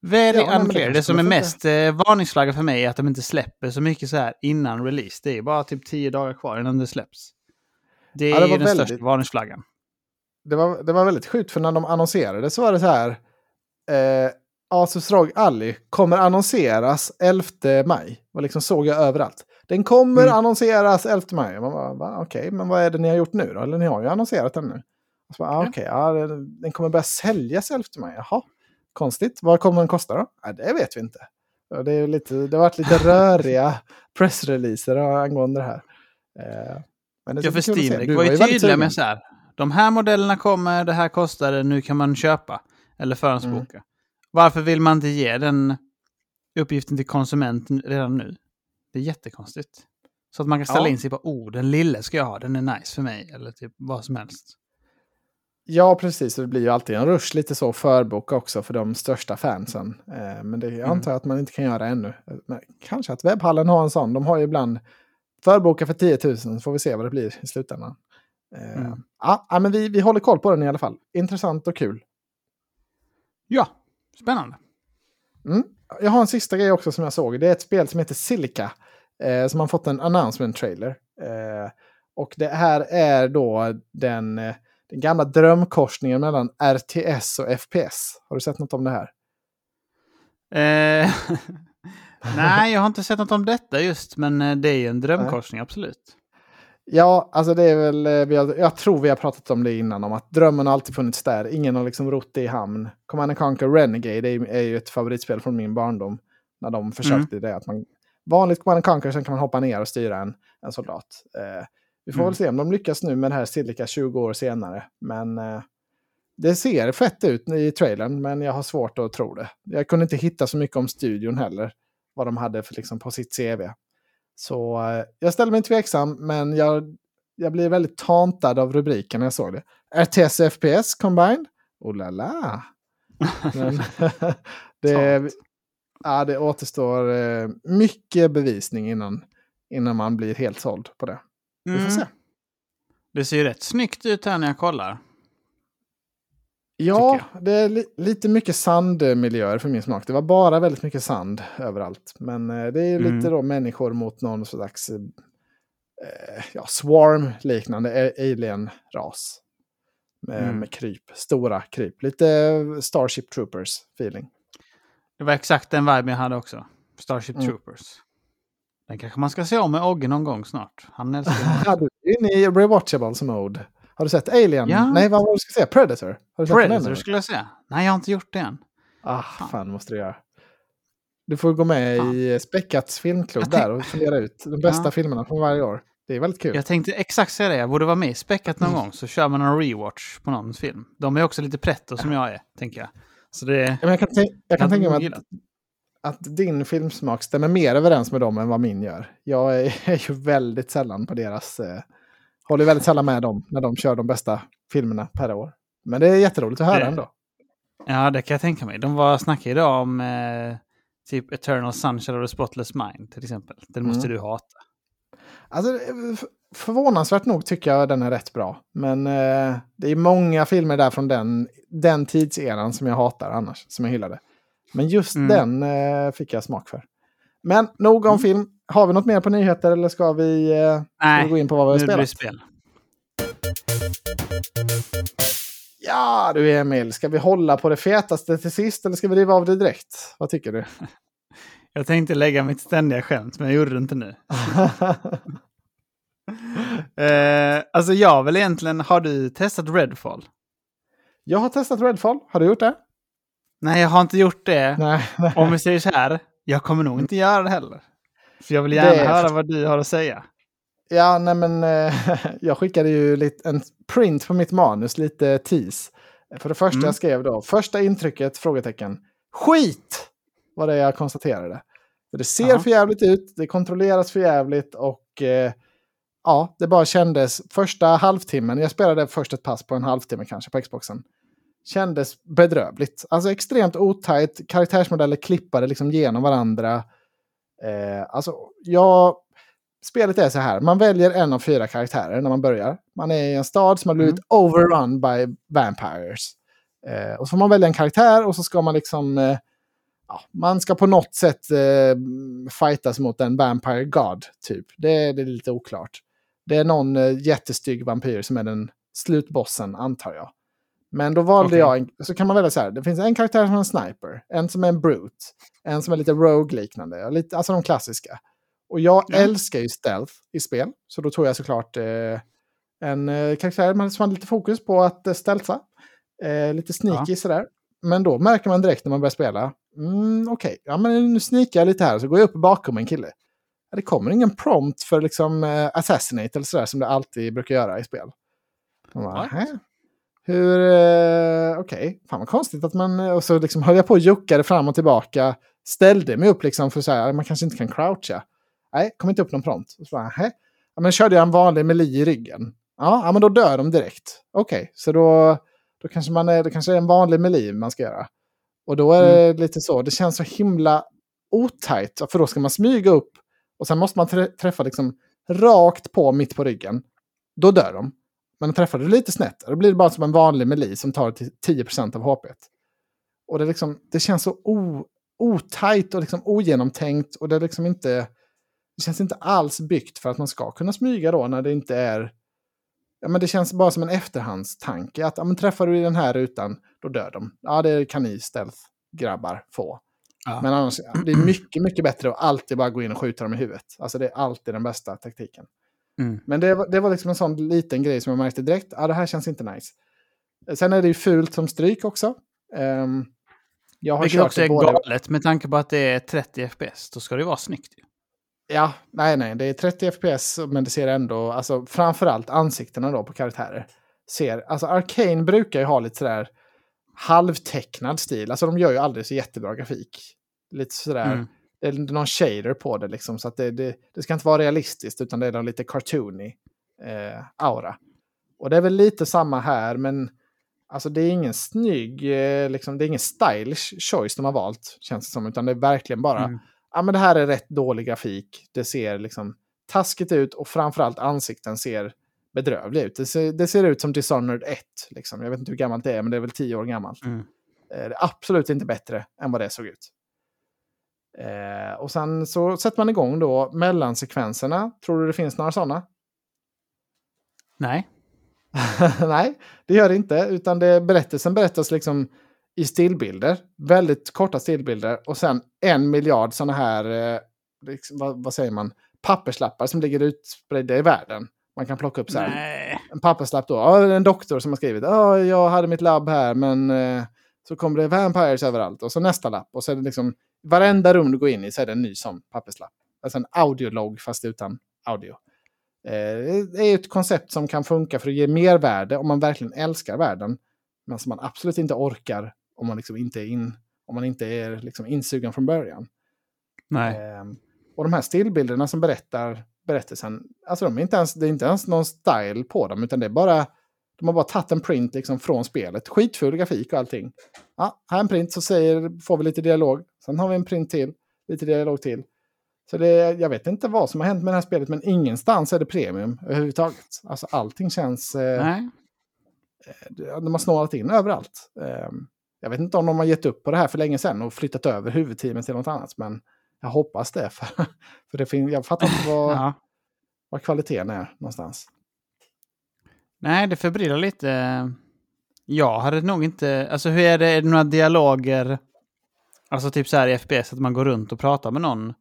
A: Very ja, unclear. Det, det som är mest eh, varningsflagga för mig är att de inte släpper så mycket så här innan release. Det är bara typ tio dagar kvar innan det släpps. Det är ja, det den väldigt... största varningsflaggan.
B: Det var, det var väldigt sjukt för när de annonserade så var det så här. Eh, Asus ROG Ally kommer annonseras 11 maj. Och liksom såg jag överallt. Den kommer mm. annonseras 11 maj. Man bara, okej, okay, men vad är det ni har gjort nu då? Eller ni har ju annonserat den nu. Ah, okej, okay, ja, den kommer börja säljas 11 maj. Jaha, konstigt. Vad kommer den kosta då? Ja, det vet vi inte. Det, är lite, det har varit lite röriga pressreleaser angående det här. Eh,
A: men det ja, för Steam Deck var ju tydliga med så här. De här modellerna kommer, det här kostar det, nu kan man köpa. Eller förhandsboka. Mm. Varför vill man inte ge den uppgiften till konsument redan nu? Det är jättekonstigt. Så att man kan ställa ja. in sig på, oh, den lille ska jag ha, den är nice för mig. Eller typ vad som helst.
B: Ja, precis. Det blir ju alltid en rush lite så förboka också för de största fansen. Eh, men det mm. antar jag att man inte kan göra ännu. Men kanske att webbhallen har en sån. De har ju ibland förboka för 10 000, så får vi se vad det blir i slutändan. Eh, mm. Ja, men vi, vi håller koll på den i alla fall. Intressant och kul.
A: Ja, spännande.
B: Mm. Jag har en sista grej också som jag såg. Det är ett spel som heter Silica. Eh, som har fått en announcement trailer. Eh, och det här är då den eh, den gamla drömkorsningen mellan RTS och FPS. Har du sett något om det här?
A: Eh, nej, jag har inte sett något om detta just, men eh, det är ju en drömkorsning, absolut.
B: Ja, alltså det är väl, eh, vi har, jag tror vi har pratat om det innan, om att drömmen har alltid funnits där. Ingen har liksom rott det i hamn. Command Conquer Renegade är, är ju ett favoritspel från min barndom. När de försökte mm. det, att man vanligt Command Conquer, sen kan man hoppa ner och styra en, en soldat. Eh, vi får mm. väl se om de lyckas nu med det här Silica 20 år senare. Men eh, det ser fett ut i trailern, men jag har svårt att tro det. Jag kunde inte hitta så mycket om studion heller. Vad de hade för, liksom, på sitt CV. Så eh, jag ställer mig tveksam, men jag, jag blir väldigt tantad av rubriken när jag såg det. RTS och FPS combined? Oh la la! Men, det, ja, det återstår eh, mycket bevisning innan, innan man blir helt såld på det. Vi får mm. se.
A: Det ser ju rätt snyggt ut här när jag kollar.
B: Ja, det är li lite mycket sandmiljöer för min smak. Det var bara väldigt mycket sand överallt. Men eh, det är mm. lite då människor mot någon slags eh, ja, swarm-liknande alien-ras. Med, mm. med kryp, stora kryp. Lite Starship Troopers-feeling.
A: Det var exakt den vibe jag hade också. Starship mm. Troopers. Den kanske man ska se om med Ogge någon gång snart. Han älskar
B: Du är inne i rewatchables mode. Har du sett Alien? Ja. Nej, vad var det du ska säga? Predator?
A: Predator skulle jag säga. Nej, jag har inte gjort det än.
B: Ah, fan måste du göra. Du får gå med fan. i Späckats filmklubb där och fundera ut de bästa ja. filmerna från varje år. Det är väldigt kul.
A: Jag tänkte exakt säga det. Jag borde vara med i Späckat någon mm. gång så kör man en rewatch på någon film. De är också lite pretto som jag är, tänker jag. Så det,
B: jag kan, jag kan tänka mig att att din filmsmak stämmer mer överens med dem än vad min gör. Jag är, är ju väldigt sällan på deras... Eh, håller väldigt sällan med dem när de kör de bästa filmerna per år. Men det är jätteroligt att höra det, ändå.
A: Ja, det kan jag tänka mig. De var snackade idag om eh, typ Eternal Sunshine of the Spotless Mind till exempel. Den mm. måste du hata.
B: Alltså, förvånansvärt nog tycker jag den är rätt bra. Men eh, det är många filmer där från den, den tidseran som jag hatar annars, som jag hyllade. Men just mm. den eh, fick jag smak för. Men nog om mm. film. Har vi något mer på nyheter eller ska vi, eh,
A: Nej,
B: ska vi gå in på vad vi har
A: spelat?
B: Nu
A: spel.
B: Ja du Emil, ska vi hålla på det fetaste till sist eller ska vi riva av det direkt? Vad tycker du?
A: Jag tänkte lägga mitt ständiga skämt, men jag gjorde det inte nu. eh, alltså jag vill egentligen, har du testat Redfall?
B: Jag har testat Redfall. Har du gjort det?
A: Nej, jag har inte gjort det.
B: Nej. nej.
A: Om vi säger så här, jag kommer nog inte göra det heller. För jag vill gärna
B: Det
A: höra vad du har att säga.
B: Ja, nej men eh, jag skickade ju lite, en print på mitt manus, lite tease. För det första
A: Mm.
B: jag skrev då, första intrycket, frågetecken. Skit! Var det jag konstaterade. För det ser
A: Jaha.
B: för jävligt ut, det kontrolleras för jävligt och eh, ja, det bara kändes första halvtimmen, jag spelade först ett pass på en halvtimme kanske på Xboxen. Kändes bedrövligt. Alltså extremt otajt, karaktärsmodeller klippade liksom genom varandra. Eh, alltså, jag spelet är så här. Man väljer en av fyra karaktärer när man börjar. Man är i en stad som har blivit overrun by vampires. Eh, och så får man välja en karaktär och så ska man liksom... Eh, ja, man ska på något sätt eh, fightas mot en vampire god, typ. Det, det är lite oklart. Det är någon eh, jättestygg vampyr som är den slutbossen, antar jag. Men då valde
A: Okej.
B: jag, en, så kan man välja så här, det finns en karaktär som är en sniper, en som är en brute, en som är lite rogue-liknande, ja, lite, alltså de klassiska. Och jag
A: Ja.
B: älskar ju stealth i spel, så då tog jag såklart eh, en eh, karaktär som hade lite fokus på att eh, stealtha. Eh, lite sneaky sådär. Men då märker man direkt när man börjar spela, mm, okej, ja men nu sneakar jag lite här, så går jag upp bakom en kille. Ja, det kommer ingen prompt för liksom eh, assassinate eller sådär som det alltid brukar göra i spel. Man bara,
A: What?
B: "Hä? Hur, eh, okej, fan vad konstigt att man, och så liksom höll jag på och juckade fram och tillbaka, ställde mig upp liksom för så här, man kanske inte kan croucha. Nej, kom inte upp någon prompt. Och så bara, "Hä?" ja, men körde jag en vanlig melee i ryggen. Ja, ja men då dör de direkt. Okej, så då, då kanske man är, det kanske är en vanlig melee man ska göra. Och då är det lite så, det känns så himla otajt, för då ska man smyga upp och sen måste man trä- träffa liksom rakt på mitt på ryggen. Då dör de. Men träffar du lite snett, då blir det bara som en vanlig melee som tar till 10% av HP. Och det, liksom, det känns så o, otajt och liksom ogenomtänkt och det liksom inte... Det känns inte alls byggt för att man ska kunna smyga då när det inte är... Ja, men det känns bara som en efterhandstanke. Att ja, men träffar du i den här rutan, då dör de. Ja, det kan ni stealth-grabbar få.
A: Ja.
B: Men annars, det är mycket, mycket bättre att alltid bara gå in och skjuta dem i huvudet. Alltså det är alltid den bästa taktiken.
A: Mm.
B: Men det, var- det var liksom en sån liten grej som jag märkte direkt. Ja, det här känns inte nice. Sen är det ju fult som stryk också. Ehm, jag har
A: Vilket också
B: det
A: är
B: både-
A: galet med tanke på att det är 30 FPS. Då ska det vara snyggt ju.
B: Ja, nej, nej, det är 30 FPS, men det ser ändå, alltså framförallt ansiktena då på karaktärer. Ser, alltså Arcane brukar ju ha lite sådär halvtecknad stil, alltså de gör ju aldrig så jättebra grafik. Lite sådär,
A: Mm.
B: Det är någon shader på det liksom, så att det, det, det ska inte vara realistiskt, utan det är lite cartoony eh, aura. Och det är väl lite samma här, men alltså det är ingen snygg, eh, liksom, det är ingen stylish choice de har valt, känns det som, utan det är verkligen bara
A: Mm.
B: ja, men det här är rätt dålig grafik. Det ser liksom taskigt ut och framförallt ansikten ser bedrövliga ut. Det ser, det ser ut som Dishonored 1. Liksom. Jag vet inte hur gammalt det är, men det är väl tio år gammalt.
A: Mm.
B: Eh, Det är absolut inte bättre än vad det såg ut. Eh, och sen så sätter man igång då mellansekvenserna. Tror du det finns några sådana?
A: Nej.
B: Nej, det gör det inte. Utan det, berättelsen berättas liksom i stillbilder. Väldigt korta stillbilder. Och sen en miljard sådana här, eh, liksom, vad, vad säger man, papperslappar som ligger utspridda i världen. Man kan plocka upp så här.
A: Nej.
B: En papperslapp då. En doktor som har skrivit. Ja, jag hade mitt labb här men eh, så kommer det vampires överallt. Och så nästa lapp. Och så är det liksom varenda rum du går in i så är det en ny sån papperslapp. Alltså en audiolog fast utan audio. Eh, det är ett koncept som kan funka för att ge mervärde om man verkligen älskar världen. Men som man absolut inte orkar om man, liksom inte, är in, om man inte är liksom insugen från början.
A: Nej.
B: Ehm, och de här stillbilderna som berättar berättelsen, alltså de är inte ens, det är inte ens någon style på dem, utan det är bara, de har bara tagit en print liksom från spelet. Skitful grafik och allting. Ja, här är en print så säger, får vi lite dialog. Sen har vi en print till, lite dialog till. Så det, jag vet inte vad som har hänt med det här spelet, men ingenstans är det premium överhuvudtaget. Alltså allting känns... Eh,
A: Nej.
B: de har snålat in överallt. Ehm, Jag vet inte om de har gett upp på det här för länge sedan och flyttat över huvudteamet till något annat. Men jag hoppas det. För, för det fin- jag fattar inte vad,
A: Ja.
B: vad kvaliteten är någonstans.
A: Nej, det förbryllar lite. Jag hade nog inte... Alltså hur är det? Är det några dialoger? Alltså typ så här i FPS, att man går runt och pratar med någon.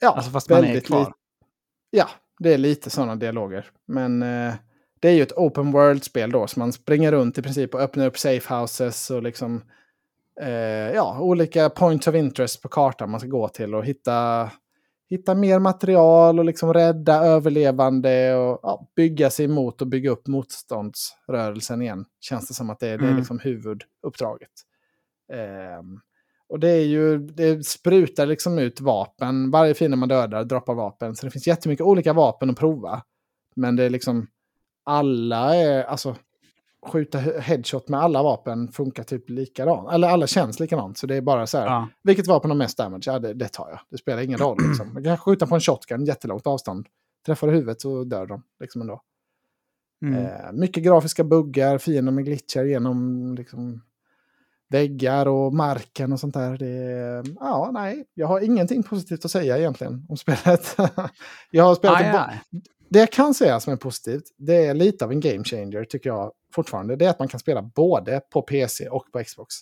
B: Ja,
A: Alltså fast man är kvar.
B: Ja, det är lite sådana dialoger. Men eh, det är ju ett open world-spel då, så man springer runt i princip och öppnar upp safe houses och liksom eh, ja, olika points of interest på kartan man ska gå till och hitta, hitta mer material och liksom rädda överlevande och ja, bygga sig emot och bygga upp motståndsrörelsen igen. Känns det som att det, är, det är
A: Mm.
B: liksom huvuduppdraget. Ehm, och det är ju, det sprutar liksom ut vapen. Varje fiende man dödar droppar vapen. Så det finns jättemycket olika vapen att prova. Men det är liksom, alla är, alltså, skjuta he- headshot med alla vapen funkar typ likadant. Eller alla känns likadant. Så det är bara så här,
A: Ja.
B: vilket vapen har mest damage? Ja, det, det tar jag. Det spelar ingen roll. Liksom. Man kan skjuta på en shotgun jättelångt avstånd. Träffar du huvudet så dör de liksom ändå.
A: Mm.
B: Eh, mycket grafiska buggar, fiender med glitchar genom liksom, väggar och marken och sånt där. Det, ja, nej, jag har ingenting positivt att säga egentligen om spelet. jag har spelat
A: Aj, aj.
B: det jag kan säga som är positivt, det är lite av en game changer tycker jag fortfarande. Det är att man kan spela både på PC och på Xbox.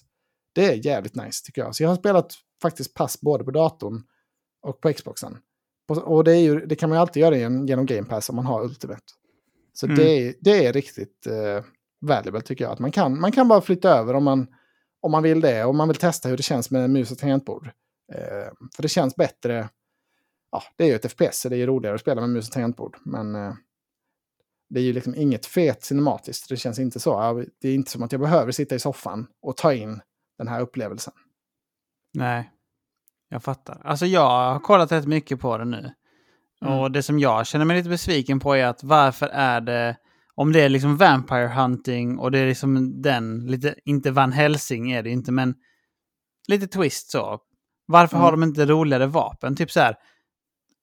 B: Det är jävligt nice tycker jag. Så jag har spelat faktiskt pass både på datorn och på Xboxen. Och- det, ju, det kan man ju alltid göra genom, Game Pass om man har Ultimate. Så
A: Mm.
B: det, är- det är riktigt eh, valuable tycker jag. Att man, kan, man kan bara flytta över om man, om man vill det. Om man vill testa hur det känns med mus och tangentbord. Eh, för det känns bättre. Ja, det är ju ett FPS, så det är ju roligare att spela med mus och tangentbord. Men eh, det är ju liksom inget fet cinematiskt. Det känns inte så. Det är inte som att jag behöver sitta i soffan och ta in den här upplevelsen.
A: Nej, jag fattar. Alltså jag har kollat rätt mycket på det nu.
B: Mm.
A: Och det som jag känner mig lite besviken på är att varför är det... Om det är liksom Vampire Hunting och det är liksom den, lite, inte Van Helsing är det inte, men lite twist så. Varför har
B: Mm.
A: de inte roligare vapen? Typ så här,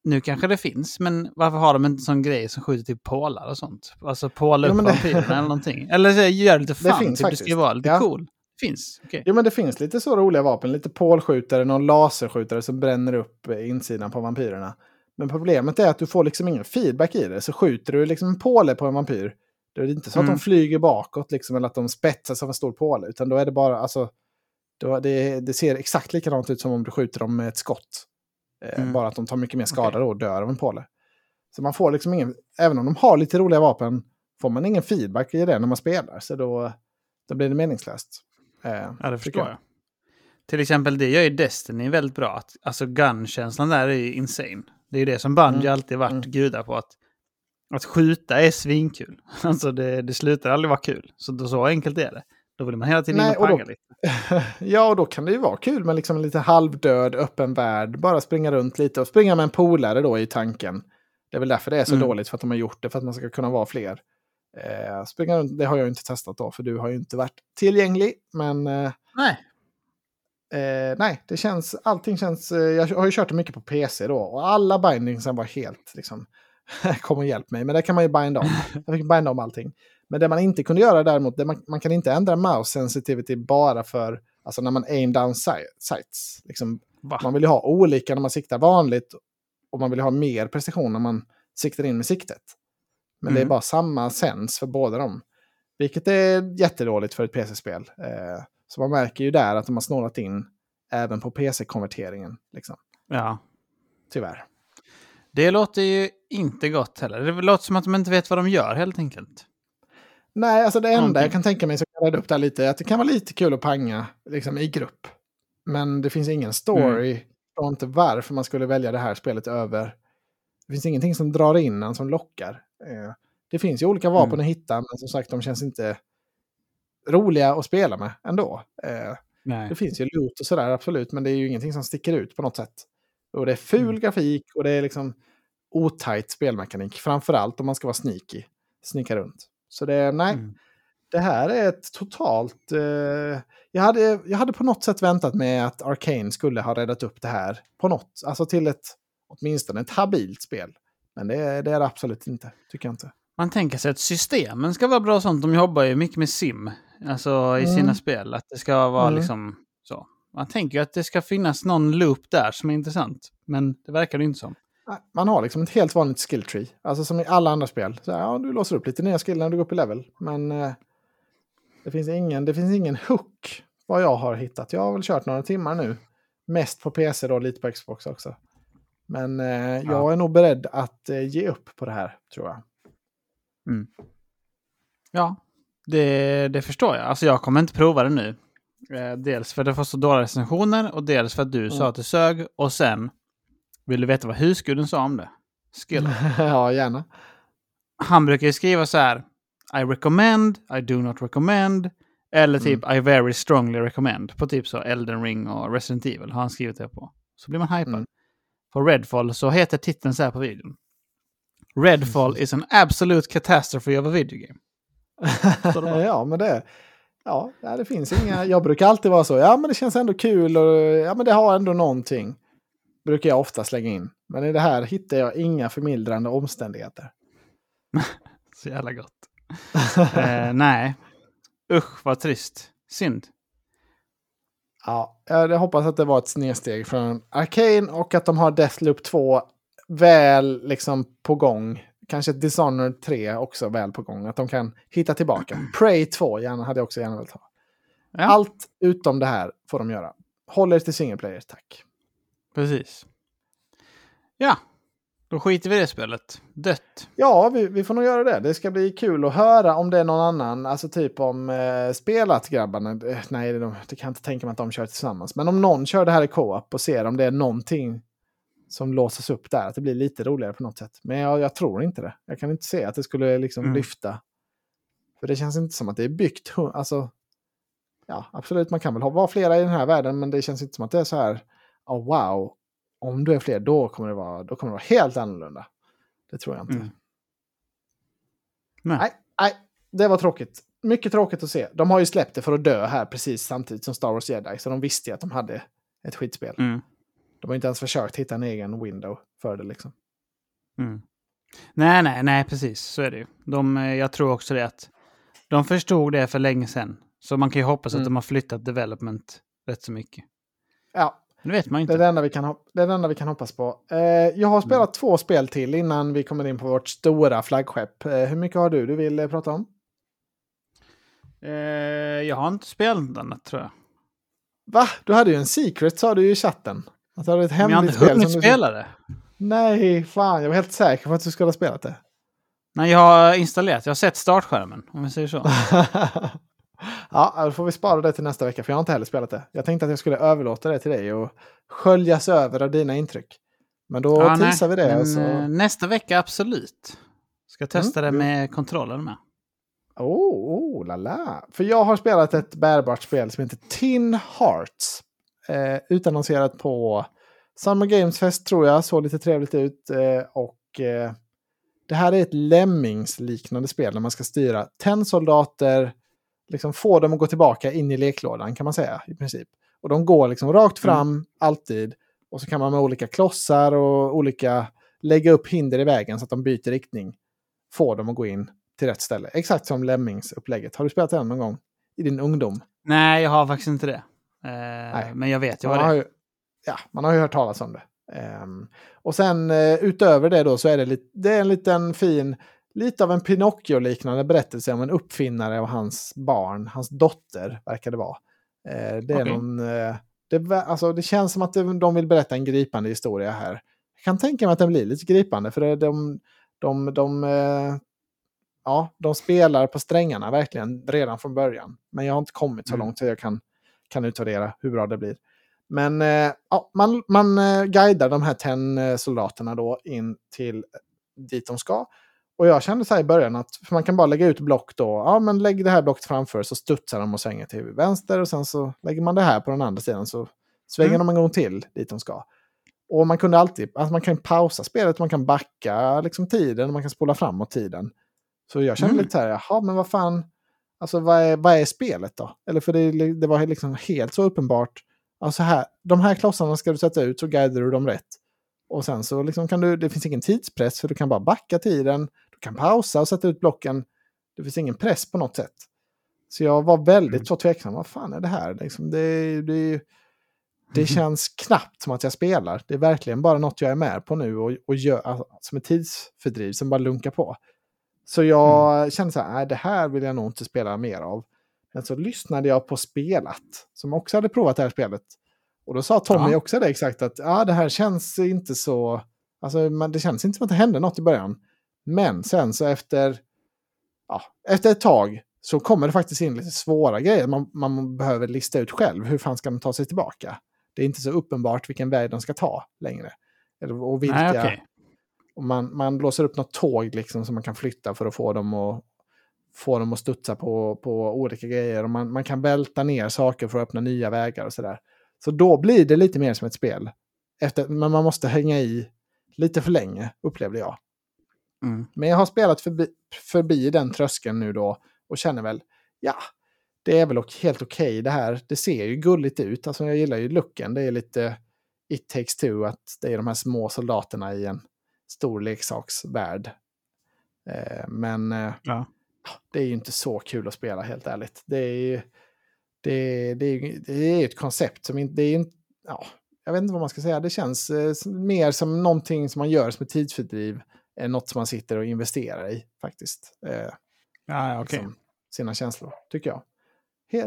A: nu kanske det finns, men varför har de inte sån grej som skjuter typ pålar och sånt? Alltså påla upp
B: men det-
A: vampyrerna eller någonting. Eller så gör lite fun,
B: finns
A: typ det ska ju vara lite
B: Ja.
A: cool. Finns, okej.
B: Jo, men det finns lite så roliga vapen. Lite pålskjutare, någon laserskjutare som bränner upp eh, insidan på vampyrerna. Men problemet är att du får liksom ingen feedback i det. Så skjuter du liksom en påle på en vampyr, då är det inte så att
A: Mm.
B: de flyger bakåt liksom, eller att de spetsas av en stor påle. Utan då är det bara, alltså, då det, det ser exakt likadant ut som om du skjuter dem med ett skott. Eh,
A: Mm.
B: Bara att de tar mycket mer skada då och dör av en påle. Så man får liksom ingen, även om de har lite roliga vapen, får man ingen feedback i det när man spelar. Så då, då blir det meningslöst. Eh,
A: Ja, det förstår jag. Till exempel det gör ju Destiny väldigt bra. Att, alltså gun-känslan där är ju insane. Det är ju det som Bungie
B: Mm.
A: alltid varit
B: Mm.
A: gudar på. Att, att skjuta är svinkul. Alltså det, det slutar aldrig vara kul. Så, då, så enkelt är det. Då vill man hela tiden in
B: Nej,
A: och
B: och då-
A: panga lite.
B: ja, och då kan det ju vara kul med liksom en lite halvdöd öppen värld. Bara springa runt lite och springa med en polare då i tanken. Det är väl därför det är så
A: Mm.
B: dåligt, för att de har gjort det, för att man ska kunna vara fler. Eh, springa runt, det har jag inte testat då, för du har ju inte varit tillgänglig. Men eh,
A: Nej.
B: eh, nej, det känns, allting känns, eh, jag har ju kört det mycket på PC då, och alla bindingsen var helt liksom, kom och hjälp mig, men det kan man ju binda om. Jag fick binda om allting. Men det man inte kunde göra däremot, det man, man kan inte ändra mouse sensitivity bara för, alltså när man aim down si- sights. Liksom, man vill ju ha olika när man siktar vanligt och man vill ha mer precision när man siktar in med siktet. Men det är
A: Mm.
B: bara samma sens för båda dem. Vilket är jättedåligt för ett PC-spel. Eh, så man märker ju där att de har snålat in även på PC-konverteringen. Liksom.
A: Ja.
B: Tyvärr.
A: Det låter ju inte gott heller. Det låter som att de inte vet vad de gör helt enkelt.
B: Nej, alltså det enda jag kan tänka mig som kan rädda upp det lite är att det kan vara lite kul att panga liksom, i grupp. Men det finns ingen story.
A: Mm.
B: Och inte varför man skulle välja det här spelet över. Det finns ingenting som drar in en som lockar. Eh, det finns ju olika vapen
A: Mm.
B: att hitta, men som sagt de känns inte roliga att spela med ändå. Eh,
A: Nej.
B: det finns ju loot och sådär, absolut, men det är ju ingenting som sticker ut på något sätt. Och det är ful
A: Mm.
B: grafik och det är liksom otajt spelmekanik. Framförallt om man ska vara sneaky. Snika runt. Så det är, nej,
A: Mm.
B: det här är ett totalt... Eh, jag, hade, jag hade på något sätt väntat mig att Arcane skulle ha räddat upp det här på något. Alltså till ett, åtminstone ett habilt spel. Men det, är- det är det absolut inte, tycker jag inte.
A: Man tänker sig att systemen ska vara bra och sånt. De jobbar ju mycket med sim. Alltså i
B: Mm.
A: sina spel. Att det ska vara
B: Mm.
A: liksom så. Man tänker ju att det ska finnas någon loop där som är intressant. Men det verkar det inte som.
B: Man har liksom ett helt vanligt skill tree. Alltså som i alla andra spel. Så här, ja, du låser upp lite nya skill när du går upp i level. Men eh, det, finns ingen, det finns ingen hook vad jag har hittat. Jag har väl kört några timmar nu. Mest på PC då, lite på Xbox också. Men eh, jag
A: Ja.
B: är nog beredd att eh, ge upp på det här, tror jag.
A: Ja, det, det förstår jag. Alltså jag kommer inte prova det nu. Eh, dels för att det får så dåliga recensioner och dels för att du sa
B: Mm.
A: att det sög. Och sen vill du veta vad husguden sa om det? Skill.
B: ja, gärna.
A: Han brukar ju skriva så här. I recommend, I do not recommend. Eller typ I very strongly recommend. På typ så Elden Ring och Resident Evil har han skrivit det på. Så blir man hypad.
B: Mm.
A: På Redfall så heter titeln så här på videon. Redfall is an absolute catastrophe of a video game.
B: Ja, men det, ja, det finns inga... Jag brukar alltid vara så. Ja, men det känns ändå kul och ja, men det har ändå någonting. Brukar jag ofta slänga in. Men i det här hittar jag inga förmildrande omständigheter.
A: Så jävla gott. eh, nej. Usch, vad trist. Synd.
B: Ja, jag hoppas att det var ett snedsteg från Arcane och att de har Deathloop 2 väl liksom på gång. Kanske ett Dishonored 3 också väl på gång. Att de kan hitta tillbaka. Prey 2 gärna, hade jag också gärna velat ha.
A: Ja,
B: Allt utom det här får de göra. Håller till single player, tack.
A: precis. Ja, då skiter vi i det spelet. Dött.
B: Ja, vi, vi får nog göra det. Det ska bli kul att höra om det är någon annan, alltså typ om eh, spelat grabbarna. Eh, nej, det, det kan jag inte tänka mig att de kör tillsammans. Men om någon kör det här i co-op och ser om det är någonting som låses upp där, att det blir lite roligare på något sätt. Men jag, jag tror inte det. Jag kan inte se att det skulle liksom
A: Mm.
B: lyfta. För det känns inte som att det är byggt, alltså, ja, absolut, man kan väl ha, vara flera i den här världen, men det känns inte som att det är så här, oh, wow, om du är fler, då kommer det vara, då kommer det vara helt annorlunda. Det tror jag inte.
A: Mm. Nej.
B: Nej, nej, det var tråkigt. Mycket tråkigt att se. De har ju släppt det för att dö här precis samtidigt som Star Wars Jedi. Så de visste ju att de hade ett skitspel.
A: Mm.
B: De har inte ens försökt hitta en egen window för det liksom.
A: Mm. Nej, nej, nej, precis. Så är det ju. De, eh, jag tror också det att de förstod det för länge sedan. Så man kan ju hoppas
B: Mm.
A: att de har flyttat development rätt så mycket.
B: Ja,
A: Men det vet man ju
B: det är
A: inte.
B: det enda vi kan, det är det enda vi kan hoppas på. Eh, jag har spelat två spel till innan vi kommer in på vårt stora flaggskepp. Eh, hur mycket har du du vill eh, prata om?
A: Eh, jag har inte spelat något annat tror jag.
B: Va? Du hade ju en secret sa du i chatten. Att hade ett
A: Men jag har inte hunnit spela det.
B: Nej, fan. Jag var helt säker på att du skulle ha spelat det.
A: Nej, jag har installerat. Jag har sett startskärmen, om vi säger så.
B: ja, då får vi spara det till nästa vecka, för jag har inte heller spelat det. Jag tänkte att jag skulle överlåta det till dig och sköljas över av dina intryck. Men då
A: Ja,
B: teasar vi det.
A: men,
B: så...
A: eh, Nästa vecka, absolut. Ska testa
B: Mm,
A: det med kontrollen med.
B: Oh, oh, la la. För jag har spelat ett bärbart spel som heter Tin Hearts. Eh, utannonserat på Summer Games Fest tror jag, såg lite trevligt ut. Eh, och eh, det här är ett Lemmings-liknande spel där man ska styra tennsoldater, liksom få dem att gå tillbaka in i leklådan kan man säga i princip. Och de går liksom rakt fram alltid. Och så kan man med olika klossar och olika lägga upp hinder i vägen så att de byter riktning. Få dem att gå in till rätt ställe. Exakt som Lemmings-upplägget. Har du spelat det någon gång i din ungdom?
A: Nej, jag har faktiskt inte det. Eh, men jag vet ju vad det
B: har
A: är.
B: ju, ja, man har ju hört talas om det. Ehm, och sen eh, utöver det då så är det, lite, det är en liten fin, lite av en Pinocchio-liknande berättelse om en uppfinnare och hans barn, hans dotter verkar det vara. Eh, det är någon, eh, det, alltså, det känns som att det, de vill berätta en gripande historia här. Jag kan tänka mig att den blir lite gripande för det, de, de, de, ja, de spelar på strängarna verkligen redan från början. Men jag har inte kommit så
A: Mm.
B: långt så jag kan, kan utvärdera hur bra det blir. Men eh, ja, man, man eh, guidar de här tenn-soldaterna då in till dit de ska. Och jag kände så här i början att man kan bara lägga ut block då. Ja, men lägg det här blocket framför så studsar de och svänger till vänster. Och sen så lägger man det här på den andra sidan så svänger
A: Mm.
B: de en gång till dit de ska. Och man kunde alltid, alltså man kan pausa spelet, man kan backa liksom tiden, man kan spola framåt tiden. Så jag kände
A: Mm.
B: lite så här, jaha, men vad fan, alltså vad är, vad är spelet då? Eller för det, det var liksom helt så uppenbart, alltså här, de här klossarna ska du sätta ut så guidar du dem rätt. Och sen så liksom kan du, det finns ingen tidspress för du kan bara backa tiden, du kan pausa och sätta ut blocken. Det finns ingen press på något sätt. Så jag var väldigt
A: Mm.
B: så tveksam, vad fan är det här? Liksom, det, det, det känns knappt som att jag spelar. Det är verkligen bara något jag är med på nu och, och gör, alltså, som ett tidsfördriv som bara lunkar på. Så jag kände så här, nej det här vill jag nog inte spela mer av. Men så lyssnade jag på Spelat, som också hade provat det här spelet. Och då sa Tommy
A: Ja.
B: också det exakt att ja, det här känns inte så... Alltså man, det känns inte som att det hände något i början. Men sen så efter, ja, efter ett tag så kommer det faktiskt in lite svåra grejer. Man, man behöver lista ut själv. Hur fan ska de ta sig tillbaka? Det är inte så uppenbart vilken väg de ska ta längre. Eller, och vilka,
A: Nej, okej.
B: Och man, man blåser upp något tåg liksom som man kan flytta för att få dem att, få dem att studsa på, på olika grejer. Och man, man kan välta ner saker för att öppna nya vägar och sådär. Så då blir det lite mer som ett spel. Efter, men man måste hänga i lite för länge, upplevde jag.
A: Mm.
B: Men jag har spelat förbi, förbi den tröskeln nu då och känner väl, ja, det är väl helt okej det här. Det ser ju gulligt ut. Alltså jag gillar ju looken. Det är lite It takes two, att det är de här små soldaterna i en stor leksaksvärld. Eh, men eh,
A: Ja.
B: det är ju inte så kul att spela helt ärligt. Det är ju det, det, det är ett koncept som inte, det är ja, jag vet inte vad man ska säga. Det känns eh, mer som någonting som man gör som ett tidsfördriv än något som man sitter och investerar i faktiskt. Eh,
A: Ja, okej.
B: liksom, sina känslor, tycker jag.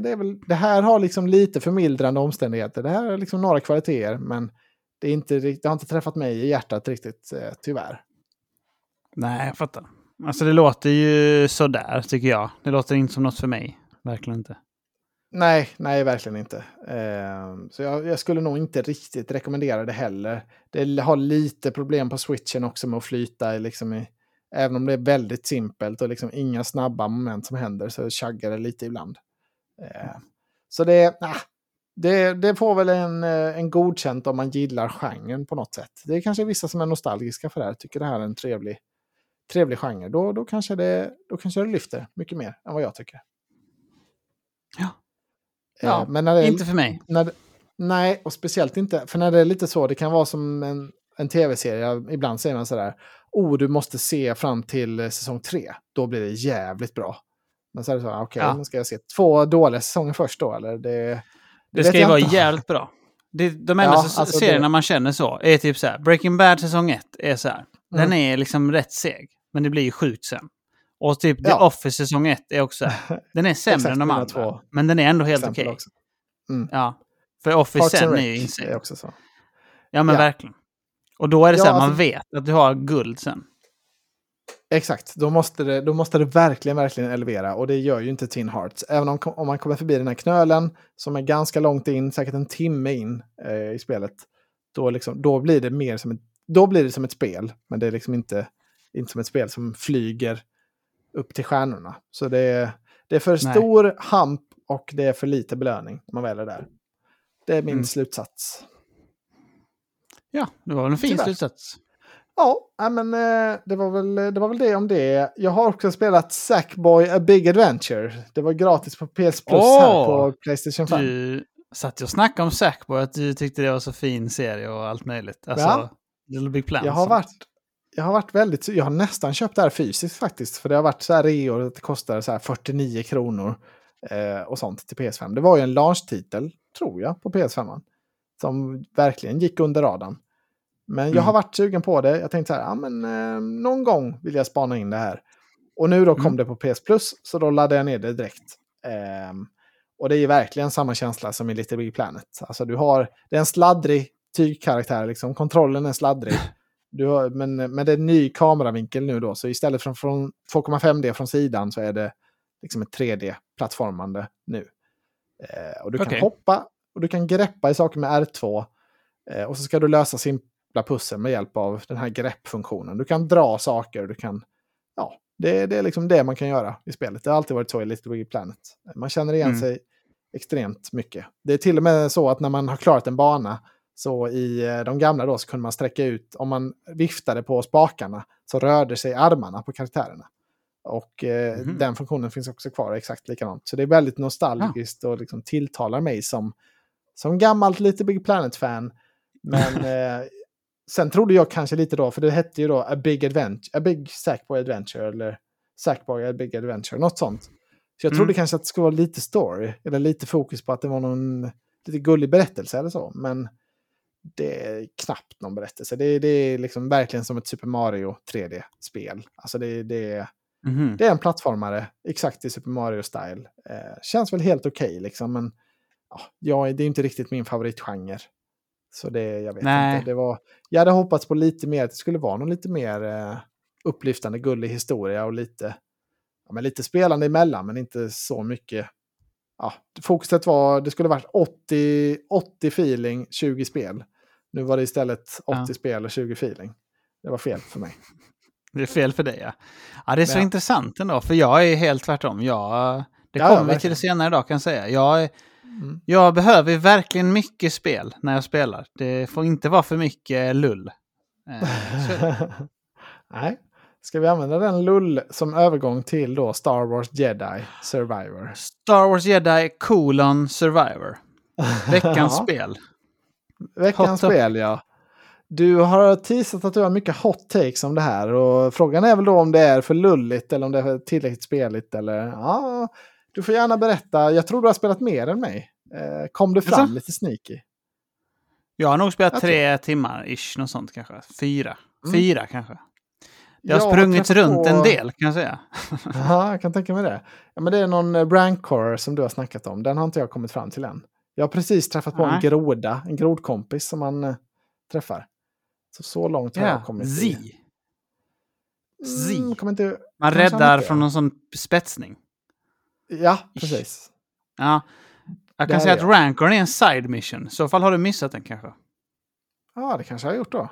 B: Det, är väl, det här har liksom lite förmildrande omständigheter. Det här är liksom några kvaliteter, men det, är inte, det har inte träffat mig i hjärtat riktigt, eh, tyvärr.
A: Nej, jag fattar. Alltså det låter ju sådär, tycker jag. Det låter inte som något för mig. Verkligen inte.
B: Nej, nej, verkligen inte. Eh, så jag, jag skulle nog inte riktigt rekommendera det heller. Det har lite problem på switchen också med att flyta. Liksom i, även om det är väldigt simpelt och liksom inga snabba moment som händer så chaggar det lite ibland. Eh, så det, nah, det, det får väl en, eh, en godkänt om man gillar genren på något sätt. Det är kanske vissa som är nostalgiska för det här, tycker det här är en trevlig, trevlig genre. Då, då, kanske det, då kanske det lyfter mycket mer än vad jag tycker.
A: Ja.
B: Eh,
A: Ja,
B: men det,
A: Inte för mig.
B: när nej, och speciellt inte, för när det är lite så, det kan vara som en, en tv-serie, ibland säger man sådär, oh du måste se fram till eh, säsong tre, då blir det jävligt bra. Men så är det så, okej,
A: Ja.
B: men ska jag se två dåliga säsonger först då, eller? Det,
A: Det
B: vet
A: ska ju vara
B: inte.
A: jävligt bra. Det, de enda
B: Ja, alltså
A: serierna
B: det-
A: man känner så är typ så här. Breaking Bad säsong 1 är så här. Den
B: Mm.
A: är liksom rätt seg. Men det blir ju sjukt sen. Och typ The
B: Ja.
A: Office säsong 1 är också så här. Den är sämre än de andra.
B: två
A: Men den är ändå helt okej.
B: också. Mm.
A: Ja. För Office
B: Parks
A: sen är ju insane.
B: är också så.
A: Ja men
B: Ja.
A: verkligen. Och då är det så här, man
B: alltså-
A: vet att du har guld sen.
B: Exakt, då måste, det, då måste det verkligen, verkligen elevera. Och det gör ju inte Tin Hearts. Även om, om man kommer förbi den här knölen, som är ganska långt in, säkert en timme in eh, i spelet, då, liksom, då blir det mer som ett, då blir det som ett spel. Men det är liksom inte, inte som ett spel som flyger upp till stjärnorna. Så det är, det är för
A: Nej.
B: stor hamp och det är för lite belöning man väl är där. Det är min
A: Mm.
B: slutsats.
A: Ja, det var en fin
B: Tyvärr.
A: slutsats.
B: Ja, men eh, det var, väl, det var väl det om det. Jag har också spelat Sackboy A Big Adventure. Det var gratis på PS Plus här
A: Åh!
B: på Playstation 5.
A: Du satt och snackade om Sackboy, att du tyckte det var så fin serie och allt möjligt. Alltså,
B: Ja.
A: Little Big Plans.
B: Jag har, varit, jag har varit väldigt... Jag har nästan köpt det här fysiskt faktiskt. För det har varit så här reor att det kostar så här 49 kronor eh, och sånt till PS5. Det var ju en launch-titel, tror jag, på PS5. Som verkligen gick under radarn. Men jag
A: Mm.
B: har varit sugen på det. Jag tänkte så här, ja men eh, någon gång vill jag spana in det här. Och nu då kom
A: Mm.
B: det på PS Plus, så då laddade jag ner det direkt. Ehm, och det är verkligen samma känsla som i Little Big Planet. Alltså du har, det är en sladdrig tygkaraktär, liksom. kontrollen är sladdrig. Du har, men, men det är en ny kameravinkel nu då, så istället för från 2,5D från sidan så är det liksom ett 3D-plattformande nu. Eh, och du kan
A: Okej.
B: hoppa och du kan greppa i saker med R2. Eh, och så ska du lösa simpla pussel med hjälp av den här greppfunktionen. Du kan dra saker, du kan... Ja, det, det är liksom det man kan göra i spelet. Det har alltid varit så i Little Big Planet. Man känner igen
A: Mm.
B: sig extremt mycket. Det är till och med så att när man har klarat en bana så i eh, de gamla då så kunde man sträcka ut, om man viftade på spakarna så rörde sig armarna på karaktärerna. Och eh,
A: Mhm.
B: den funktionen finns också kvar exakt likadant. Så det är väldigt nostalgiskt och liksom tilltalar mig som, som gammalt lite Big Planet-fan. Men eh, sen trodde jag kanske lite då, för det hette ju då A Big Adventure, A Big Sackboy Adventure eller Sackboy A Big Adventure, något sånt. Så jag
A: Mm.
B: trodde kanske att det skulle vara lite story, eller lite fokus på att det var någon lite gullig berättelse eller så. Men det är knappt någon berättelse. Det, det är liksom verkligen som ett Super Mario 3D-spel. Alltså det, det,
A: Mhm.
B: det är en plattformare, exakt i Super Mario-style. Eh, känns väl helt okej liksom, men ja, det är inte riktigt min favoritgenre. Så det, jag vet
A: Nej.
B: inte. Det var, jag hade hoppats på lite mer, att det skulle vara någon lite mer eh, upplyftande, gullig historia och lite, ja, men lite spelande emellan, men inte så mycket. Ja, fokuset var, det skulle varit 80, 80 feeling, 20 spel. Nu var det istället 80
A: Ja.
B: spel och 20 feeling. Det var fel för mig.
A: Det är fel för dig ja. Ja, det är så
B: Ja.
A: intressant ändå, för jag är helt tvärtom. Jag, det
B: Ja,
A: kommer vi till senare idag kan jag säga. Jag,
B: Mm.
A: jag behöver verkligen mycket spel när jag spelar. Det får inte vara för mycket lull. Eh.
B: Nej. Ska vi använda den lull som övergång till då Star Wars Jedi Survivor?
A: Star Wars Jedi colon Survivor. Veckans spel.
B: Veckans
A: Hot
B: spel, ja. Du har teasat att du har mycket hot takes om det här. Och frågan är väl då om det är för lulligt eller om det är tillräckligt speligt. Eller, ja, du får gärna berätta. Jag tror du har spelat mer än mig. Eh, kom det fram lite sneaky?
A: Jag har nog spelat
B: Jag
A: tre timmar ish, något sånt kanske. Fyra.
B: Mm.
A: Fyra kanske. Det har
B: Jag
A: sprungit
B: träffat
A: runt
B: på-
A: en del kan jag säga.
B: Ja, jag kan tänka mig det. Ja, men det är någon eh, Brancor som du har snackat om. Den har inte jag kommit fram till än. Jag har precis träffat på en
A: Nej.
B: groda, en grodkompis som man eh, träffar. Så, så långt har
A: Ja,
B: jag kommit.
A: Z.
B: i-
A: Z.
B: Mm, inte...
A: Man räddar från
B: ja.
A: någon sån spetsning.
B: Ja, precis.
A: Ja. Jag kan säga att. Rancorn är en side mission. I så fall har du missat den kanske.
B: Ja, det kanske jag har gjort då.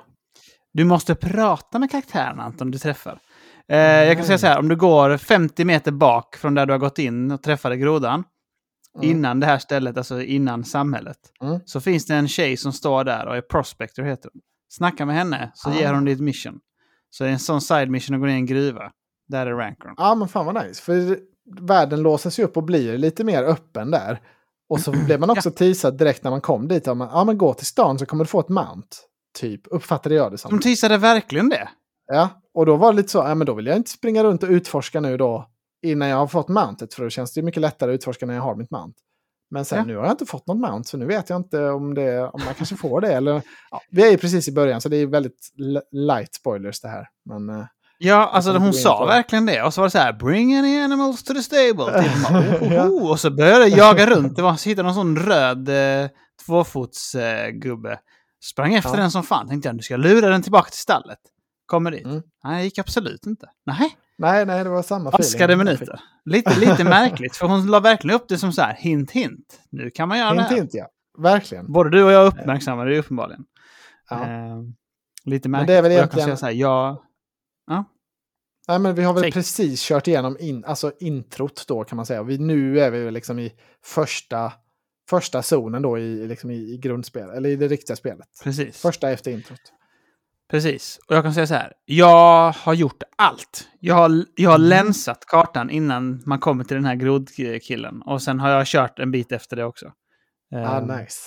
A: Du måste prata med karaktären Anton du träffar. Eh, jag kan säga så här, om du går 50 meter bak från där du har gått in och träffade grodan,
B: Mm.
A: innan det här stället, alltså innan samhället,
B: Mm.
A: så finns det en tjej som står där och är prospector heter hon. Snacka med henne så
B: Ah.
A: ger hon dig ett mission. Så det är en sån side mission att gå ner i en gruva. Där är Rancorn.
B: Ja, men fan vad nice. För världen låses ju upp och blir lite mer öppen där. Och så blev man också teasad direkt när man kom dit. Om man, ja, men gå till stan så kommer du få ett mount. Typ, uppfattade jag det som.
A: De teasade verkligen det.
B: Ja, och då var det lite så, ja men då vill jag inte springa runt och utforska nu då innan jag har fått mountet. För då känns det mycket lättare att utforska när jag har mitt mount. Men sen
A: Ja.
B: nu har jag inte fått något mount, så nu vet jag inte om, det, om man kanske får det. Eller, ja, vi är ju precis i början, så det är väldigt light spoilers det här. Men, eh,
A: Ja, alltså
B: kommer
A: hon sa verkligen det. Och så var det så här, bring any animals to the stable. Typ, oh,
B: Ja.
A: oh, Och så började jag jaga runt. Det var, så hittade någon sån röd eh, tvåfotsgubbe. Eh. Sprang efter
B: Ja.
A: den som fan. Tänkte jag, du ska lura den tillbaka till stallet. Kommer dit.
B: Mm.
A: Nej, det gick absolut inte. Nej,
B: nej, nej, det var samma
A: Askade
B: feeling.
A: minuter. Lite, lite märkligt, för hon la verkligen upp det som så här, hint, hint. Nu kan man göra
B: Hint,
A: det här.
B: hint, ja. Verkligen.
A: Både du och jag uppmärksammade det uppenbarligen.
B: Ja.
A: Eh, lite
B: Men
A: märkligt.
B: det är väl
A: Och jag
B: egentligen-
A: kan säga så här, ja,
B: Nej, men vi har väl
A: Säg.
B: precis kört igenom in, alltså introt då kan man säga. Vi, nu är vi liksom i första, första zonen då i, liksom i, i grundspel, eller i det riktiga spelet.
A: precis.
B: Första efter introt.
A: Precis. Och jag kan säga så här. Jag har gjort allt. Jag har, jag har
B: Mm.
A: länsat kartan innan man kommer till den här grodkillen. Och sen har jag kört en bit efter det också.
B: Ah,
A: Eh,
B: nice.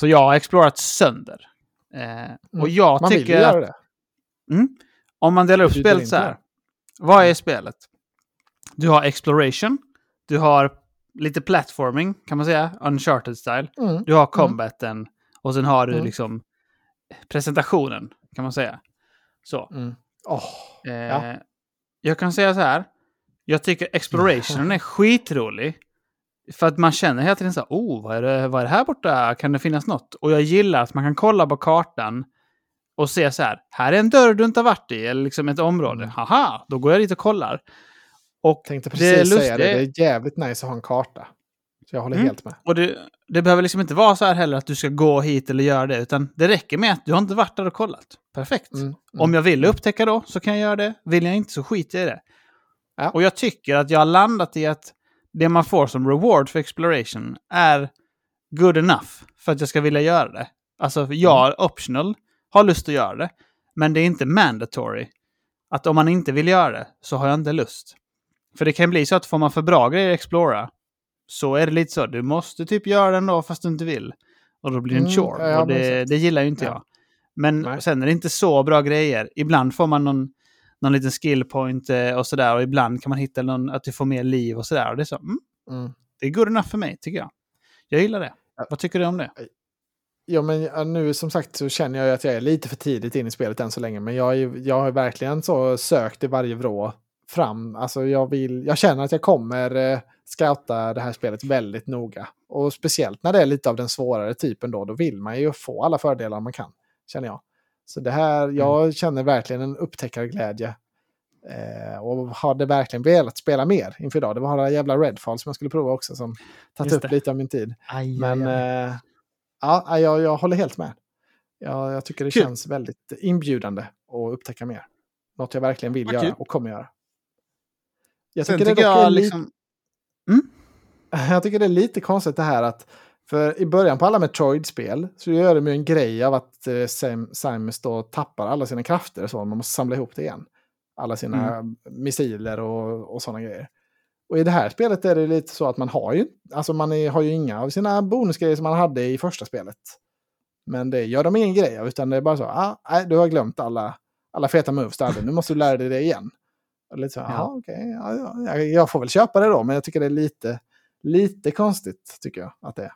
A: Så jag har explorat sönder. Eh, och jag
B: Man vill
A: tycker
B: göra
A: att
B: det.
A: mm, om man delar upp spelet så här. Vad är spelet? Du har exploration. Du har lite platforming kan man säga. Uncharted style.
B: Mm.
A: Du har combaten. Och sen har du
B: Mm.
A: liksom presentationen kan man säga. Så.
B: Mm. Åh,
A: Eh,
B: Ja.
A: Jag kan säga så här. Jag tycker explorationen är skitrolig. För att man känner hela tiden så här, oh, vad är, det, vad är det här borta? Kan det finnas något? Och jag gillar att man kan kolla på kartan och se så här, här är en dörr du inte har varit i, eller liksom ett område.
B: Mm.
A: Haha, då går jag dit och kollar. Och
B: tänkte
A: det
B: precis
A: är
B: säga det. Det är jävligt nice att ha en karta. Så jag håller
A: Mm.
B: helt med.
A: Och det, det behöver liksom inte vara så här heller att du ska gå hit eller göra det, utan det räcker med att du har inte varit där och kollat. Perfekt.
B: Mm. Mm.
A: Om jag vill upptäcka då så kan jag göra det. Vill jag inte så skiter jag i det.
B: Ja.
A: Och jag tycker att jag har landat i att det man får som reward för exploration är good enough för att jag ska vilja göra det. Alltså jag, optional, har lust att göra det. Men det är inte mandatory. Att om man inte vill göra det så har jag inte lust. För det kan bli så att får man för bra grejer att explora så är det lite så. Du måste typ göra den då fast du inte vill. Och då blir det en
B: Mm,
A: chore.
B: ja,
A: och det, det gillar ju inte
B: Ja.
A: jag. Men
B: Nej.
A: sen är det inte så bra grejer. Ibland får man någon, någon liten skill point eh, och sådär. Och ibland kan man hitta någon, att du får mer liv och sådär. Och det är så, mm,
B: Mm.
A: det är good enough för mig tycker jag. Jag gillar det. Vad tycker du om det?
B: Ja, men nu som sagt så känner jag ju att jag är lite för tidigt in i spelet än så länge. Men jag, är jag har verkligen så sökt i varje vrå fram. Alltså jag, vill, jag känner att jag kommer eh, scouta det här spelet väldigt noga. Och speciellt när det är lite av den svårare typen då, då vill man ju få alla fördelar man kan, känner jag. Så det här, jag mm. känner verkligen en upptäckarglädje. Eh, och hade verkligen velat spela mer inför idag. Det var det jävla Redfall som jag skulle prova också som tagit upp lite av min tid.
A: Aj,
B: Men
A: aj, aj.
B: Eh, ja, jag, jag håller helt med. Jag, jag tycker det
A: Kul.
B: känns väldigt inbjudande att upptäcka mer. Något jag verkligen vill
A: Vad
B: göra
A: kul.
B: och kommer göra. Jag
A: Sen
B: tycker,
A: tycker
B: det dock är
A: jag
B: lite-
A: liksom...
B: jag tycker det är lite konstigt det här att för i början på alla Metroid-spel så gör de ju en grej av att eh, Sam, Samus då tappar alla sina krafter så. Man måste samla ihop det igen. Alla sina missiler och, och sådana grejer. Och i det här spelet är det lite så att man har ju, alltså man är, har ju inga av sina bonusgrejer som man hade i första spelet. Men det gör de ingen grej av, utan det är bara så, ah, nej, du har glömt alla, alla feta moves du hade, nu måste du lära dig det igen. Och lite så,
A: Ja.
B: ja. okej, ja, ja, jag, får väl köpa det då, men jag tycker det är lite, lite konstigt, tycker jag att det är.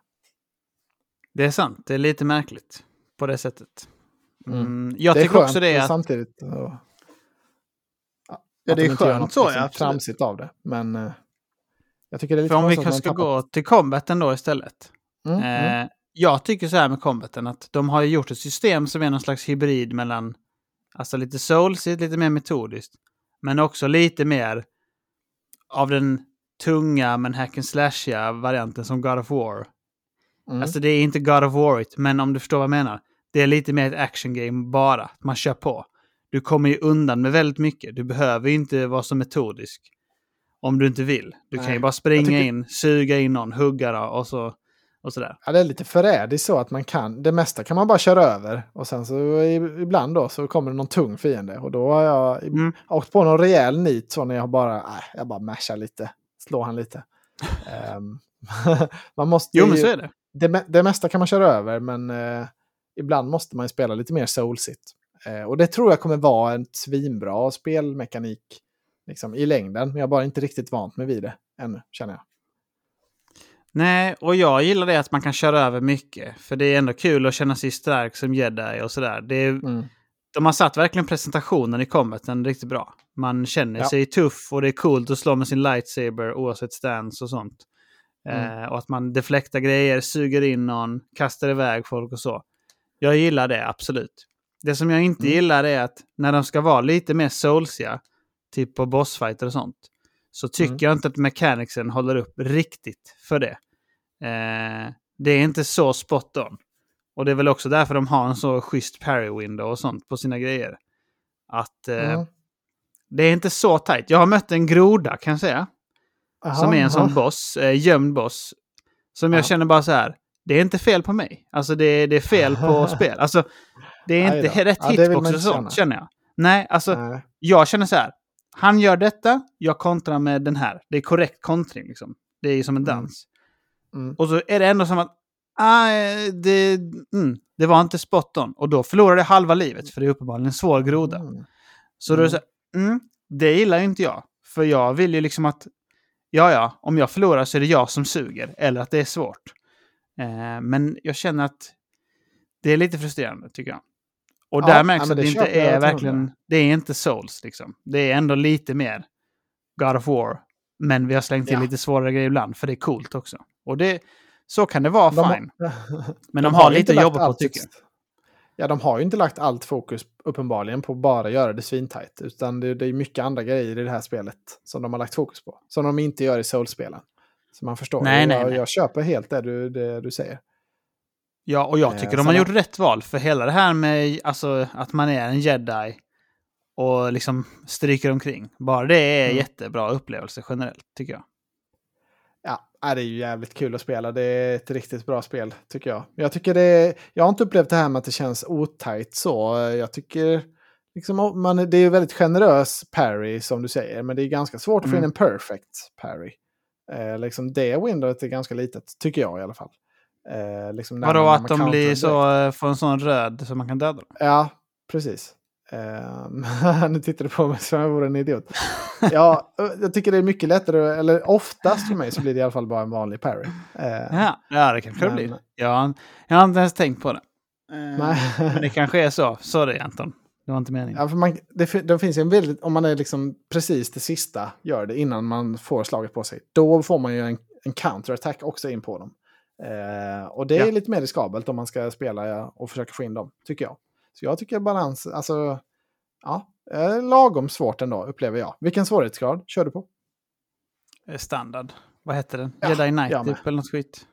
A: Det är sant, det är lite märkligt på det sättet.
B: Mm.
A: Mm. Jag
B: det är
A: tycker
B: skönt
A: också det att...
B: samtidigt. Och, ja,
A: det
B: de
A: är skönt så,
B: liksom
A: ja, absolut.
B: tramsigt av det. Men eh, jag tycker det är lite
A: För om vi kanske ska gå till combaten då istället.
B: Mm, mm.
A: Eh, jag tycker så här med combaten att de har gjort ett system som är någon slags hybrid mellan alltså lite soulsigt, lite mer metodiskt. Men också lite mer av den tunga men hack and slashiga varianten som God of War.
B: Mm.
A: Alltså det är inte God of War, men om du förstår vad jag menar. Det är lite mer ett action game bara. Man kör på. Du kommer ju undan med väldigt mycket. Du behöver inte vara så metodisk. Om du inte vill. Du kan ju
B: Nej.
A: bara springa
B: tycker-
A: in, suga in någon, hugga då, och så och sådär.
B: Ja, det är lite förrädiskt så att man kan, det mesta kan man bara köra över. Och sen så ibland då så kommer det någon tung fiende. Och då har jag
A: Mm.
B: åkt på någon rejäl nit så när jag bara, nej, jag bara mashar lite. Slår han lite. Ehm, man måste
A: Jo, men så är det.
B: det, det mesta kan man köra över, men eh, ibland måste man ju spela lite mer soulsigt. Eh, och det tror jag kommer vara en svinbra spelmekanik liksom, i längden. Men jag har bara inte riktigt vant mig vid det ännu, känner jag.
A: Nej, och jag gillar det att man kan köra över mycket. För det är ändå kul att känna sig stark som jedi och sådär. Det är,
B: Mm.
A: De har satt verkligen presentationen i combaten riktigt bra. Man känner
B: Ja.
A: sig tuff och det är coolt att slå med sin lightsaber oavsett stance och sånt.
B: Mm.
A: Eh, och att man deflektar grejer, suger in någon, kastar iväg folk och så. Jag gillar det, absolut. Det som jag inte
B: Mm.
A: gillar är att när de ska vara lite mer soulsiga, typ på bossfighter och sånt, så tycker
B: Mm.
A: jag inte att mechanicsen håller upp riktigt för det. Eh, det är inte så spot on. Och det är väl också därför de har en så schysst parry window och sånt på sina grejer. Att eh,
B: Mm.
A: det är inte så tajt. Jag har mött en groda kan jag säga.
B: Aha,
A: som är en sån
B: aha.
A: boss, eh, gömd boss. Som jag
B: Ja.
A: känner bara så här. Det är inte fel på mig. Alltså det, är- det är fel på spel. Alltså det är inte rätt
B: Ja,
A: hitbox och sånt
B: känna.
A: känner jag. Nej, alltså
B: Nej.
A: jag känner så här. Han gör detta, jag kontrar med den här. Det är korrekt kontring liksom. Det är ju som en
B: Mm.
A: dans.
B: Mm.
A: Och så är det ändå som att ah, det, mm, det var inte spot on. Och då förlorar det halva livet, för det är uppenbarligen en svår groda.
B: Mm.
A: Så då är det så här, mm, det gillar ju inte jag. För jag vill ju liksom att, ja ja, om jag förlorar så är det jag som suger. Eller att det är svårt. Eh, men jag känner att det är lite frustrerande tycker jag. Och där
B: ja,
A: märks att det
B: det
A: inte
B: jag
A: är verkligen, det är inte souls liksom. Det är ändå lite mer God of War. Men vi har slängt till
B: Ja.
A: lite svårare grejer ibland, för det är coolt också. Och det, så kan det vara,
B: De har-
A: fine. Men de, har
B: ju
A: lite att jobba på tycker jag.
B: Ja, de har ju inte lagt allt fokus uppenbarligen på bara göra det svintajt. Utan det, det är mycket andra grejer i det här spelet som de har lagt fokus på. Som de inte gör i Soul-spelen. Så man förstår.
A: Nej,
B: jag,
A: nej, nej.
B: jag köper helt det du, det du säger.
A: Ja, och jag
B: Eh,
A: tycker de har gjort rätt val. För hela det här med alltså, att man är en jedi och liksom stryker omkring. Bara det är
B: Mm.
A: jättebra upplevelse generellt, tycker jag.
B: Ja, det är ju jävligt kul att spela. Det är ett riktigt bra spel, tycker jag. Jag, tycker det är, jag har inte upplevt det här med att det känns otajt så. Jag tycker... Liksom, man, det är väldigt generös parry, som du säger. Men det är ganska svårt att få in
A: Mm.
B: en perfect parry. Eh, liksom det windowet är ganska litet, tycker jag i alla fall. Eh, liksom
A: Vadå att de blir så, eh, får en sån röd så man kan döda dem?
B: Ja, precis. Ehm, nu tittar du på mig som jag vore en idiot. Ja, jag tycker det är mycket lättare, eller oftast för mig så blir det i alla fall bara en vanlig parry. Eh,
A: Ja, ja det kanske
B: Men-
A: det blir. Jag, jag har inte ens tänkt på det. Eh. Men det kanske är så. Sorry Anton. Det var inte meningen.
B: Ja, för man, det, det finns en väldigt, om man är liksom precis det sista, gör det innan man får slaget på sig. Då får man ju en, en counterattack också in på dem. Eh, och det är
A: Ja.
B: lite mer riskabelt om man ska spela och försöka få in dem, tycker jag. Så jag tycker balans, alltså, ja, eh, lagom svårt ändå, upplever jag. Vilken svårighetsgrad kör du på?
A: Eh, Standard. Vad heter den?
B: Ja,
A: Jedi Knight typ eller något skit.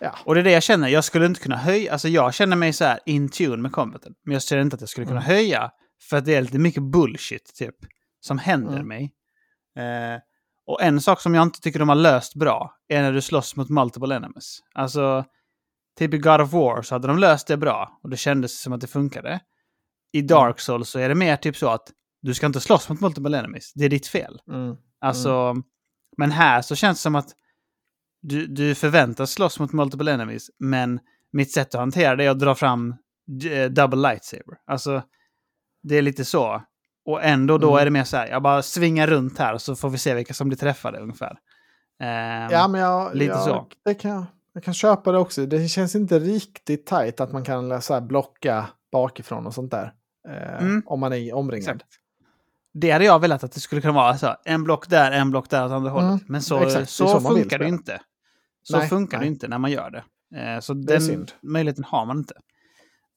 B: Ja.
A: Och det är det jag känner. Jag skulle inte kunna höja. Alltså jag känner mig så här in tune med combaten. Men jag känner inte att jag skulle kunna
B: Mm.
A: höja. För att det är lite mycket bullshit typ. Som händer
B: Mm.
A: mig. Eh, och en sak som jag inte tycker de har löst bra. Är när du slåss mot multiple enemies. Alltså. Typ i God of War så hade de löst det bra. Och det kändes som att det funkade. I Dark Souls så är det mer typ så att. Du ska inte slåss mot multiple enemies. Det är ditt fel.
B: Mm.
A: Alltså, men här så känns det som att du, du förväntas slåss mot multiple enemies, men mitt sätt att hantera det är att dra fram eh, double lightsaber. Alltså, det är lite så. Och ändå då
B: Mm.
A: är det mer så här, jag bara svingar runt här så får vi se vilka som blir träffade ungefär. Ehm,
B: Ja, men jag,
A: lite
B: jag,
A: så.
B: Det kan, jag- jag kan köpa det också. Det känns inte riktigt tajt att man kan så här, blocka bakifrån och sånt där. Eh,
A: Mm.
B: Om man är omringad.
A: Exakt. Det hade jag velat att det skulle kunna vara. Så, en block där, en block där åt andra
B: Mm,
A: hållet. Men så,
B: exakt. Det
A: så,
B: så
A: funkar det inte. Så
B: Nej,
A: funkar det
B: nej.
A: inte när man gör det. Eh, så
B: är
A: den
B: synd.
A: möjligheten har man inte.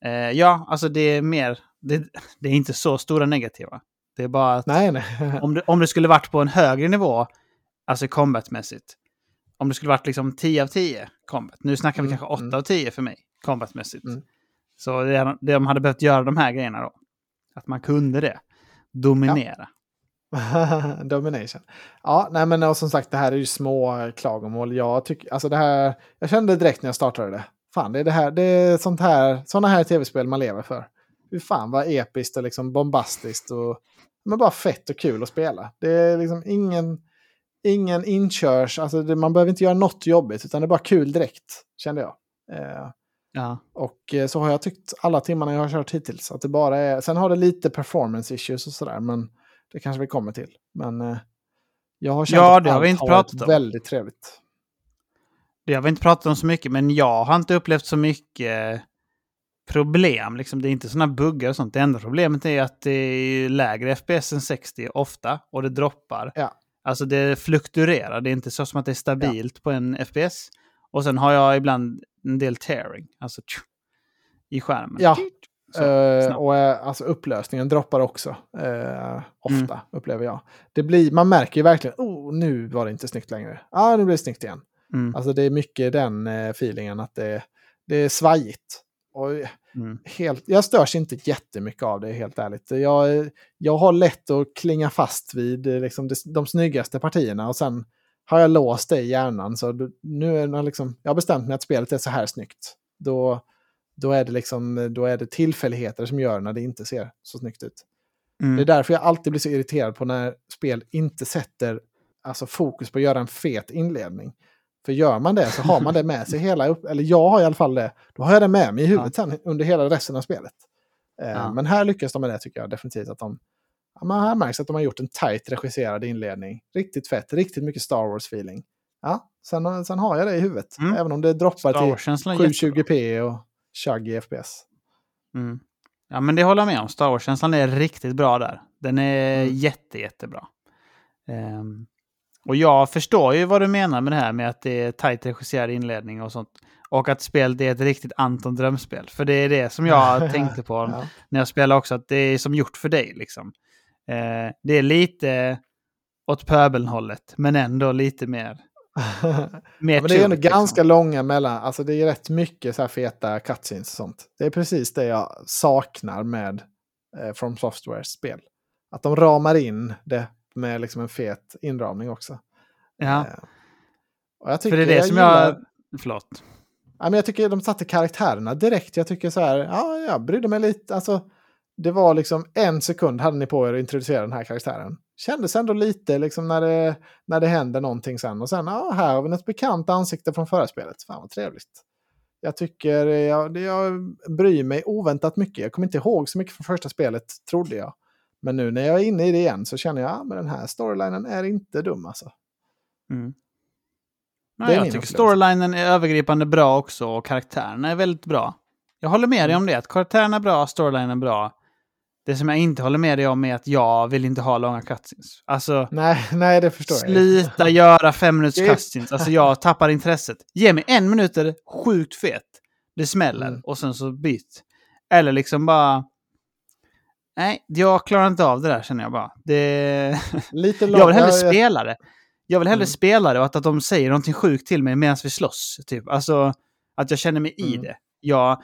A: Eh, ja, alltså det är mer... Det, det är inte så stora negativa. Det är bara att
B: Nej, nej.
A: om, det, om det skulle varit på en högre nivå, alltså combatmässigt. Om det skulle varit liksom 10 av 10 combat. Nu snackar vi
B: Mm,
A: kanske 8
B: mm.
A: av 10 för mig, combatmässigt.
B: Mm.
A: Så det, det de hade behövt göra de här grejerna då. Att man kunde det. Dominera.
B: Domination. Ja, nej men och som sagt det här är ju små klagomål. Jag tycker, alltså det här, jag kände direkt när jag startade det. Fan, det är det här, det är sånt här, såna här tv-spel man lever för. Hur fan vad episkt och liksom bombastiskt och men bara fett och kul att spela. Det är liksom ingen, ingen inkörs, alltså det, man behöver inte göra något jobbigt utan det är bara kul direkt, kände jag. Eh,
A: Ja.
B: och eh, så har jag tyckt alla timmarna jag har kört hittills. Att det bara är, sen har det lite performance issues och sådär, men det kanske vi kommer till. Men eh, jag har känt
A: Ja,
B: att
A: det har vi inte
B: varit
A: pratat om.
B: väldigt trevligt.
A: Det har vi inte pratat om så mycket, men jag har inte upplevt så mycket problem. Liksom, det är inte sådana buggar och sånt. Det enda problemet är att det är lägre FPS än 60 ofta och det droppar.
B: Ja.
A: Alltså det fluktuerar. Det är inte så som att det är stabilt på en FPS. Och sen har jag ibland en del tearing, alltså tju, i skärmen.
B: Ja.
A: Så, snabbt.
B: och eh, alltså upplösningen droppar också. eh, ofta, upplever jag. Det blir, man märker ju verkligen, oh, nu var det inte snyggt längre. Ja, ah, nu blir det snyggt igen.
A: Mm,
B: Alltså det är mycket den feelingen att det, det är svajigt. Och
A: mm,
B: helt, jag störs inte jättemycket av det, helt ärligt. Jag, jag har lätt att klinga fast vid eh, liksom, de, de snyggaste partierna och sen har jag låst det i hjärnan. Så nu är det liksom, jag har bestämt mig att spelet är så här snyggt. Då, då, är det liksom, då är det tillfälligheter som gör när det inte ser så snyggt ut.
A: mm.
B: Det är därför jag alltid blir så irriterad på när spel inte sätter alltså, fokus på att göra en fet inledning. För gör man det så har man det med sig hela upp, eller jag har i alla fall det, då har jag det med mig i huvudet sen under hela resten av spelet. Eh,
A: Ja.
B: Men här lyckas de med det tycker jag definitivt. att de ja, man här märks att de har gjort en tight regisserad inledning. Riktigt fett, riktigt mycket Star Wars-feeling. Ja, sen, sen har jag det i huvudet.
A: Mm.
B: Även om det droppar till
A: Wars-känslan är jättebra.
B: 720p och chug i FPS.
A: Mm. Ja, men det håller jag med om. Star Wars-känslan är riktigt bra där. Den är
B: Mm.
A: jätte, jättebra. Ehm, och jag förstår ju vad du menar med det här med att det är tajt regisserad inledning och sånt. Och att spelet är ett riktigt Anton drömspel. För det är det som jag tänkte på
B: Ja.
A: när jag spelade också, att det är som gjort för dig. Liksom. Eh, det är lite åt pöbelhållet, men ändå lite mer... mer
B: Ja, men det är ändå
A: liksom.
B: ganska långa mellan, alltså det är rätt mycket så här feta cutscenes och sånt. Det är precis det jag saknar med eh, From Softwares spel. Att de ramar in det med liksom en fet inramning också.
A: Ja,
B: Eh, och jag
A: för det är
B: tycker
A: det som
B: gillar-
A: jag... Förlåt.
B: Ja, men jag tycker de satte karaktärerna direkt. Jag tycker så här, ja, jag brydde mig lite. Alltså, det var liksom en sekund hade ni på er att introducera den här karaktären. Kändes ändå lite liksom när det, när det händer någonting sen. Och sen, ja, här har vi ett bekant ansikte från förra spelet. Fan vad trevligt. Jag tycker, jag, jag bryr mig oväntat mycket. Jag kommer inte ihåg så mycket från första spelet, trodde jag. Men nu när jag är inne i det igen så känner jag, ja, men den här storylinen är inte dum alltså.
A: Mm. Nej, jag tycker storylinen är övergripande bra också och karaktärerna är väldigt bra. Jag håller med dig
B: Mm.
A: om det, att karaktärerna är bra, storylinen är bra. Det som jag inte håller med dig om är att jag vill inte ha långa cutscenes. Alltså,
B: Nej, nej, det förstår jag.
A: sluta göra fem minuters cutscenes. Alltså jag tappar intresset. Ge mig en minut är sjukt fet. Det smäller
B: Mm.
A: och sen så byt. Eller liksom bara... Nej, jag klarar inte av det där känner jag bara. Det...
B: Lite
A: Jag vill hellre
B: jag-
A: spela det. Jag vill hellre
B: Mm.
A: spela det och att, att de säger någonting sjukt till mig medan vi slåss. Typ. Alltså att jag känner mig i
B: Mm.
A: det. Jag,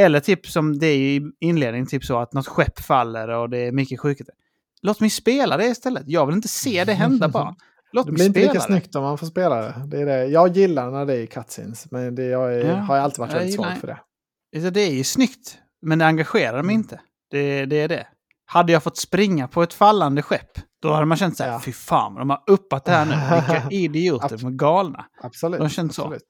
A: eller typ som det är i inledningen, typ så att något skepp faller och det är mycket sjukheter. Låt mig spela det istället. Jag vill inte se det hända bara. Låt
B: Det blir inte lika
A: det.
B: snyggt om man får spela det. det, är det. Jag gillar när det är cutscenes, men det, jag är,
A: Ja,
B: har alltid varit väldigt svag för det.
A: Alltså, Det är ju snyggt, men det engagerar mig
B: Mm.
A: inte. Det, det är det. Hade jag fått springa på ett fallande skepp, då hade man känt så här,
B: Ja.
A: fy fan, de har uppat det här nu. Vilka idioter, de är galna.
B: Absolut.
A: De känns så.
B: absolut.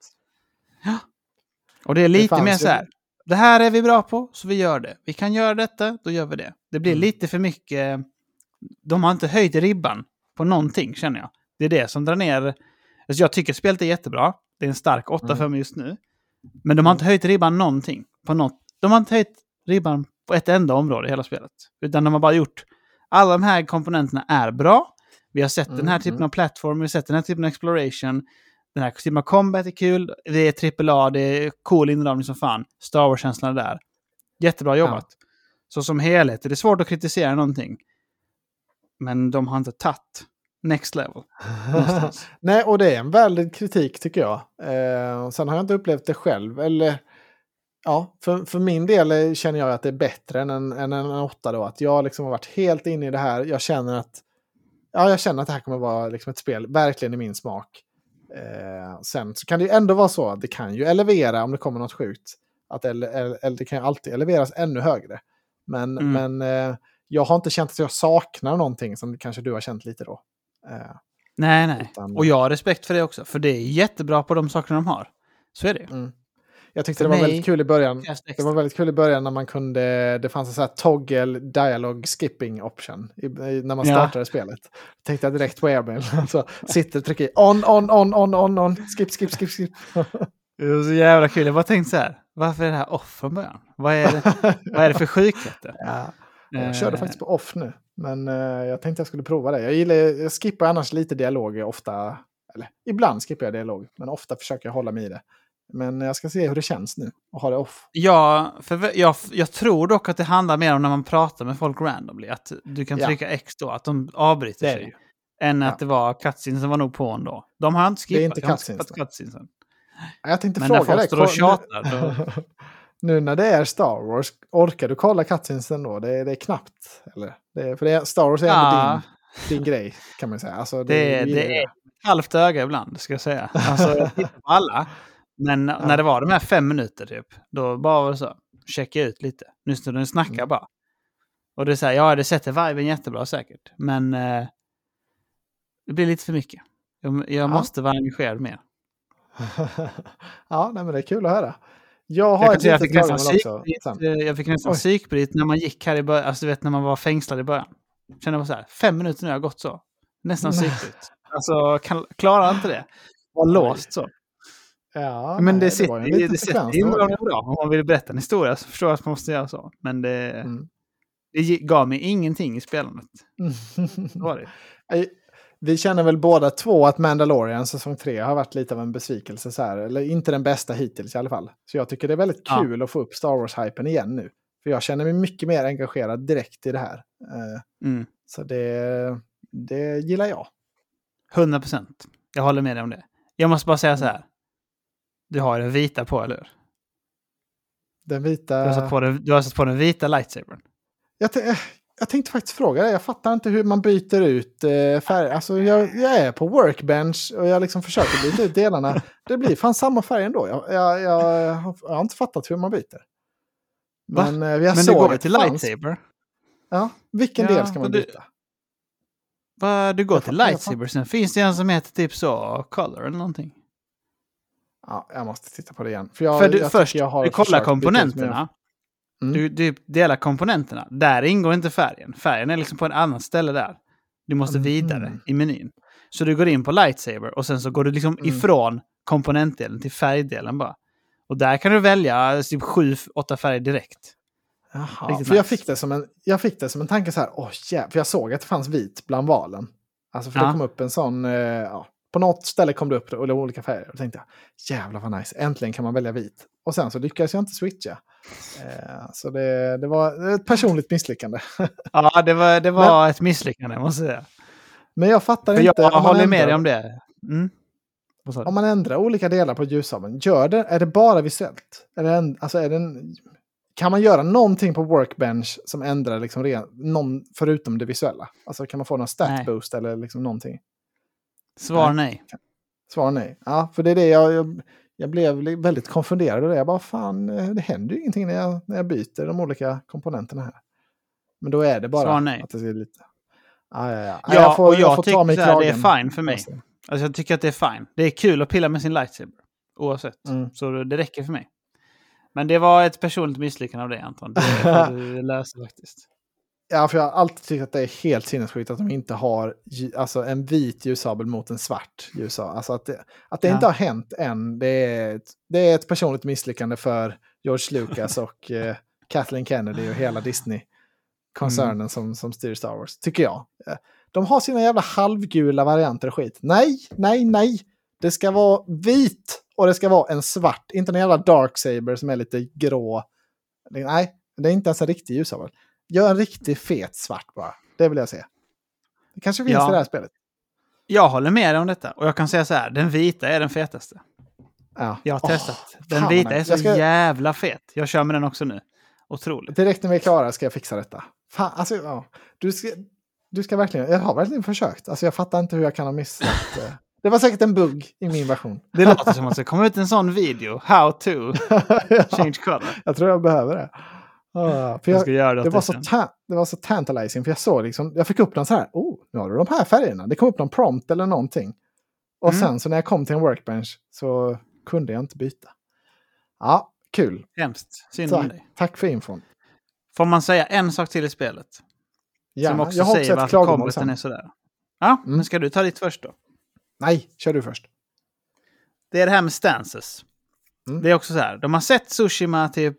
A: Och det är lite
B: fanns
A: mer så här, det här är vi bra på, så vi gör det. Vi kan göra detta, då gör vi det. Det blir
B: Mm.
A: lite för mycket, de har inte höjt ribban på någonting känner jag. Det är det som drar ner, alltså jag tycker spelet är jättebra. Det är en stark 8 för
B: Mm.
A: mig just nu. Men de har inte höjt ribban någonting. På något. De har inte höjt ribban på ett enda område i hela spelet. Utan de har bara gjort, alla de här komponenterna är bra. Vi har sett den här
B: Mm,
A: typen
B: mm.
A: av plattform, vi har sett den här typen av exploration. Den här typen av combat är kul, det är AAA, det är cool inramning som fan. Star Wars-känslan är där. Jättebra jobbat. Så som helhet är det svårt att kritisera någonting. Men de har inte tagit next level.
B: Nej, och det är en väldigt kritik tycker jag. Eh, sen har jag inte upplevt det själv. Eller, ja, för, för min del känner jag att det är bättre än en, än en åtta då. Att jag liksom har varit helt inne i det här. Jag känner att, ja, jag känner att det här kommer vara liksom ett spel verkligen i min smak. Eh, sen så kan det ju ändå vara så att det kan ju elevera om det kommer något sjukt. Att ele, eller det kan ju alltid eleveras ännu högre. Men,
A: Mm.
B: men eh, jag har inte känt att jag saknar någonting som kanske du har känt lite då. Eh,
A: nej, nej.
B: Utan-
A: Och jag har respekt för det också. För det är jättebra på de sakerna de har. Så är det ju.
B: Mm. Jag tyckte
A: För
B: det var väldigt kul i början.
A: Det
B: var väldigt kul i början när man kunde, det fanns en sån här toggle dialogue skipping option i, i, när man
A: Ja.
B: startade spelet. Jag tänkte jag direkt på airmail. Så sitter och trycker i on, on, on, on, on, on, skip, skip, skip, skip.
A: Det var så jävla kul. Jag bara tänkte så här. Varför är det här off från början? Vad är det, vad är det för sjukheter?
B: ja,
A: Eh,
B: jag körde faktiskt på off nu. Men eh, jag tänkte jag skulle prova det. Jag, gillar, jag skippar annars lite dialog ofta. Eller ibland skippar jag dialog. Men ofta försöker jag hålla mig i det. Men jag ska se hur det känns nu och ha det off.
A: Ja, för jag, jag tror dock att det handlar mer om när man pratar med folk randomly. Att du kan
B: Ja.
A: trycka X då, att de avbryter
B: Det
A: sig.
B: det.
A: Än
B: Ja.
A: att det var cutscenen som var nog på ändå. De har inte
B: Det är
A: skippat.
B: inte cutscenes
A: skippat cutscenesen.
B: Jag tänkte
A: Men när
B: fråga
A: folk
B: dig.
A: står och tjatar,
B: nu, nu när det är Star Wars, orkar du kolla cutscenesen då? Det det är knappt. Eller? Det för det är, Star Wars är ändå
A: Ja,
B: din, din grej, kan man säga. Alltså,
A: det,
B: gillar
A: det är halvt öga ibland, ska jag säga. Alltså, jag tittar på alla. Men när det var de här fem minuter typ, då bara var det så. Checka ut lite. Nu står den och snackar
B: Mm.
A: bara. Och det är så här, ja det sätter viben jättebra säkert. Men eh, det blir lite för mycket. Jag, jag måste vara engagerad mer.
B: ja, nej, men det är kul att höra. Jag har
A: Jag,
B: ett
A: jag, fick nästan psykbryt, eh, jag fick nästan psykbryt när man gick här i början. Alltså du vet när man var fängslad i början. Kände jag så här, fem minuter nu har jag gått så. Nästan psykbryt. Alltså kan, klarar inte det. Var låst så.
B: Ja,
A: Men det,
B: nej, var en
A: det,
B: liten
A: det
B: sekvens
A: sitter in bra, bra. Om man vill berätta en historia så förstår jag att man måste göra så. Men det,
B: Mm.
A: det gav mig ingenting i spelandet. Det var det.
B: Vi känner väl båda två att Mandalorian säsong 3 har varit lite av en besvikelse. Så här. Eller inte den bästa hittills i alla fall. Så jag tycker det är väldigt
A: Ja.
B: kul att få upp Star Wars-hypen igen nu. För jag känner mig mycket mer engagerad direkt i det här. Eh,
A: Mm.
B: Så det, det gillar jag.
A: 100 procent. Jag håller med dig om det. Jag måste bara säga så här. Du har den vita på, eller hur?
B: Den
A: Du
B: vita...
A: har satt på den, du har satt på den vita lightsabern.
B: Jag, eh, jag tänkte faktiskt fråga dig. Jag fattar inte hur man byter ut eh, färg. Alltså jag, jag är på workbench och jag liksom försöker byta ut delarna. Det blir fan samma färg ändå. Jag, jag, jag, har, inte fattat hur man byter. Men, eh, jag
A: Men du
B: såg
A: går
B: att
A: till
B: det fanns-
A: lightsaber.
B: Ja, vilken
A: Ja,
B: del ska man
A: du-
B: byta?
A: Va, du går till lightsaber, sen finns det en som heter typ så, color eller någonting.
B: Ja, jag måste titta på det igen. För, jag,
A: För du,
B: jag
A: först,
B: jag
A: du kollar
B: jag-
A: komponenterna.
B: Mm.
A: Du, du delar komponenterna. Där ingår inte färgen. Färgen är liksom på ett annat ställe där. Du måste vidare i menyn. Så du går in på lightsaber och sen så går du liksom
B: Mm.
A: ifrån komponentdelen till färgdelen bara. Och där kan du välja typ sju, åtta färger direkt.
B: Jaha,
A: Riktigt
B: för jag
A: nice.
B: fick, det som en, jag fick det som en tanke så här, åh jävlar, för jag såg att det fanns vit bland valen. Alltså för det
A: Ja.
B: kom upp en sån, eh, ja, på något ställe kom det upp och det var olika färger. Och tänkte jag, jävlar vad nice, äntligen kan man välja vit. Och sen så lyckades jag inte switcha. Eh, så det, det var ett personligt misslyckande.
A: Ja, det var, det var ett misslyckande måste jag säga.
B: Men jag fattar
A: För
B: inte.
A: jag håller med dig om det. Mm.
B: Om man ändrar olika delar på ljussabeln, gör det, är det bara visuellt? Är det en, alltså är det en, kan man göra någonting på Workbench som ändrar liksom ren, någon, förutom det visuella? Alltså kan man få någon stat boost eller liksom någonting?
A: Svar nej.
B: Svar nej. Ja, för det är det jag, jag, jag blev väldigt konfunderad över. Jag bara, fan, eh, det händer ju ingenting när jag, när jag byter de olika komponenterna här. Men då är det bara
A: Svar nej.
B: att det är lite... Ja, ja, ja.
A: Ja, och jag
B: får
A: tycker
B: mig i
A: så här, det är fine för mig. Alltså jag tycker att det är fine. Det är kul att pilla med sin lightsaber. Oavsett.
B: Mm.
A: Så det räcker för mig. Men det var ett personligt misslyckande av dig Anton. Det får du lösa faktiskt.
B: Ja, för jag har alltid tyckt att det är helt sinnessjukt att de inte har alltså, en vit ljussabel mot en svart ljussabel. Alltså att det, att det
A: Ja.
B: inte har hänt än, det är, ett, det är ett personligt misslyckande för George Lucas och eh, Kathleen Kennedy och hela Disney-koncernen
A: Mm.
B: som, som styr Star Wars, tycker jag. Eh, De har sina jävla halvgula varianter och skit. Nej, nej, nej! Det ska vara vit och det ska vara en svart, inte en jävla Darksaber som är lite grå. Nej, det är inte ens en riktig ljussabel. Gör en riktigt fet svart bara. Det vill jag se. Det kanske finns
A: Ja.
B: i det här spelet.
A: Jag håller med dig om detta. Och jag kan säga så här. Den vita är den fetaste.
B: Ja.
A: Jag har
B: Åh,
A: testat. Den vita är så
B: ska-
A: jävla fet. Jag kör med den också nu. Otroligt.
B: Direkt när vi är klara ska jag fixa detta. Fan, alltså, ja. du, ska, du ska verkligen, jag har verkligen försökt. Alltså, jag fattar inte hur jag kan ha missat. eh. Det var säkert en bugg i min version.
A: Det låter som att det kommer ut en sån video. How to
B: ja,
A: change color.
B: jag tror jag behöver det. För
A: Jag
B: jag,
A: göra det,
B: det, var så ta- det var så tantalizing, för jag såg liksom, jag fick upp den så här, oh, nu har du de här färgerna. Det kom upp någon prompt eller någonting. Och
A: Mm.
B: sen så när jag kom till en workbench så kunde jag inte byta. Ja, kul.
A: Hemskt. Synd om dig.
B: tack för infon.
A: Får man säga en sak till i spelet?
B: Ja,
A: som också
B: jag har
A: säger
B: också ett
A: varför kombaten är sådär. Ja,
B: Mm.
A: men ska du ta ditt först då?
B: Nej, kör du först.
A: Det är det här med stances.
B: Mm.
A: Det är också så här, de har sett Sushima typ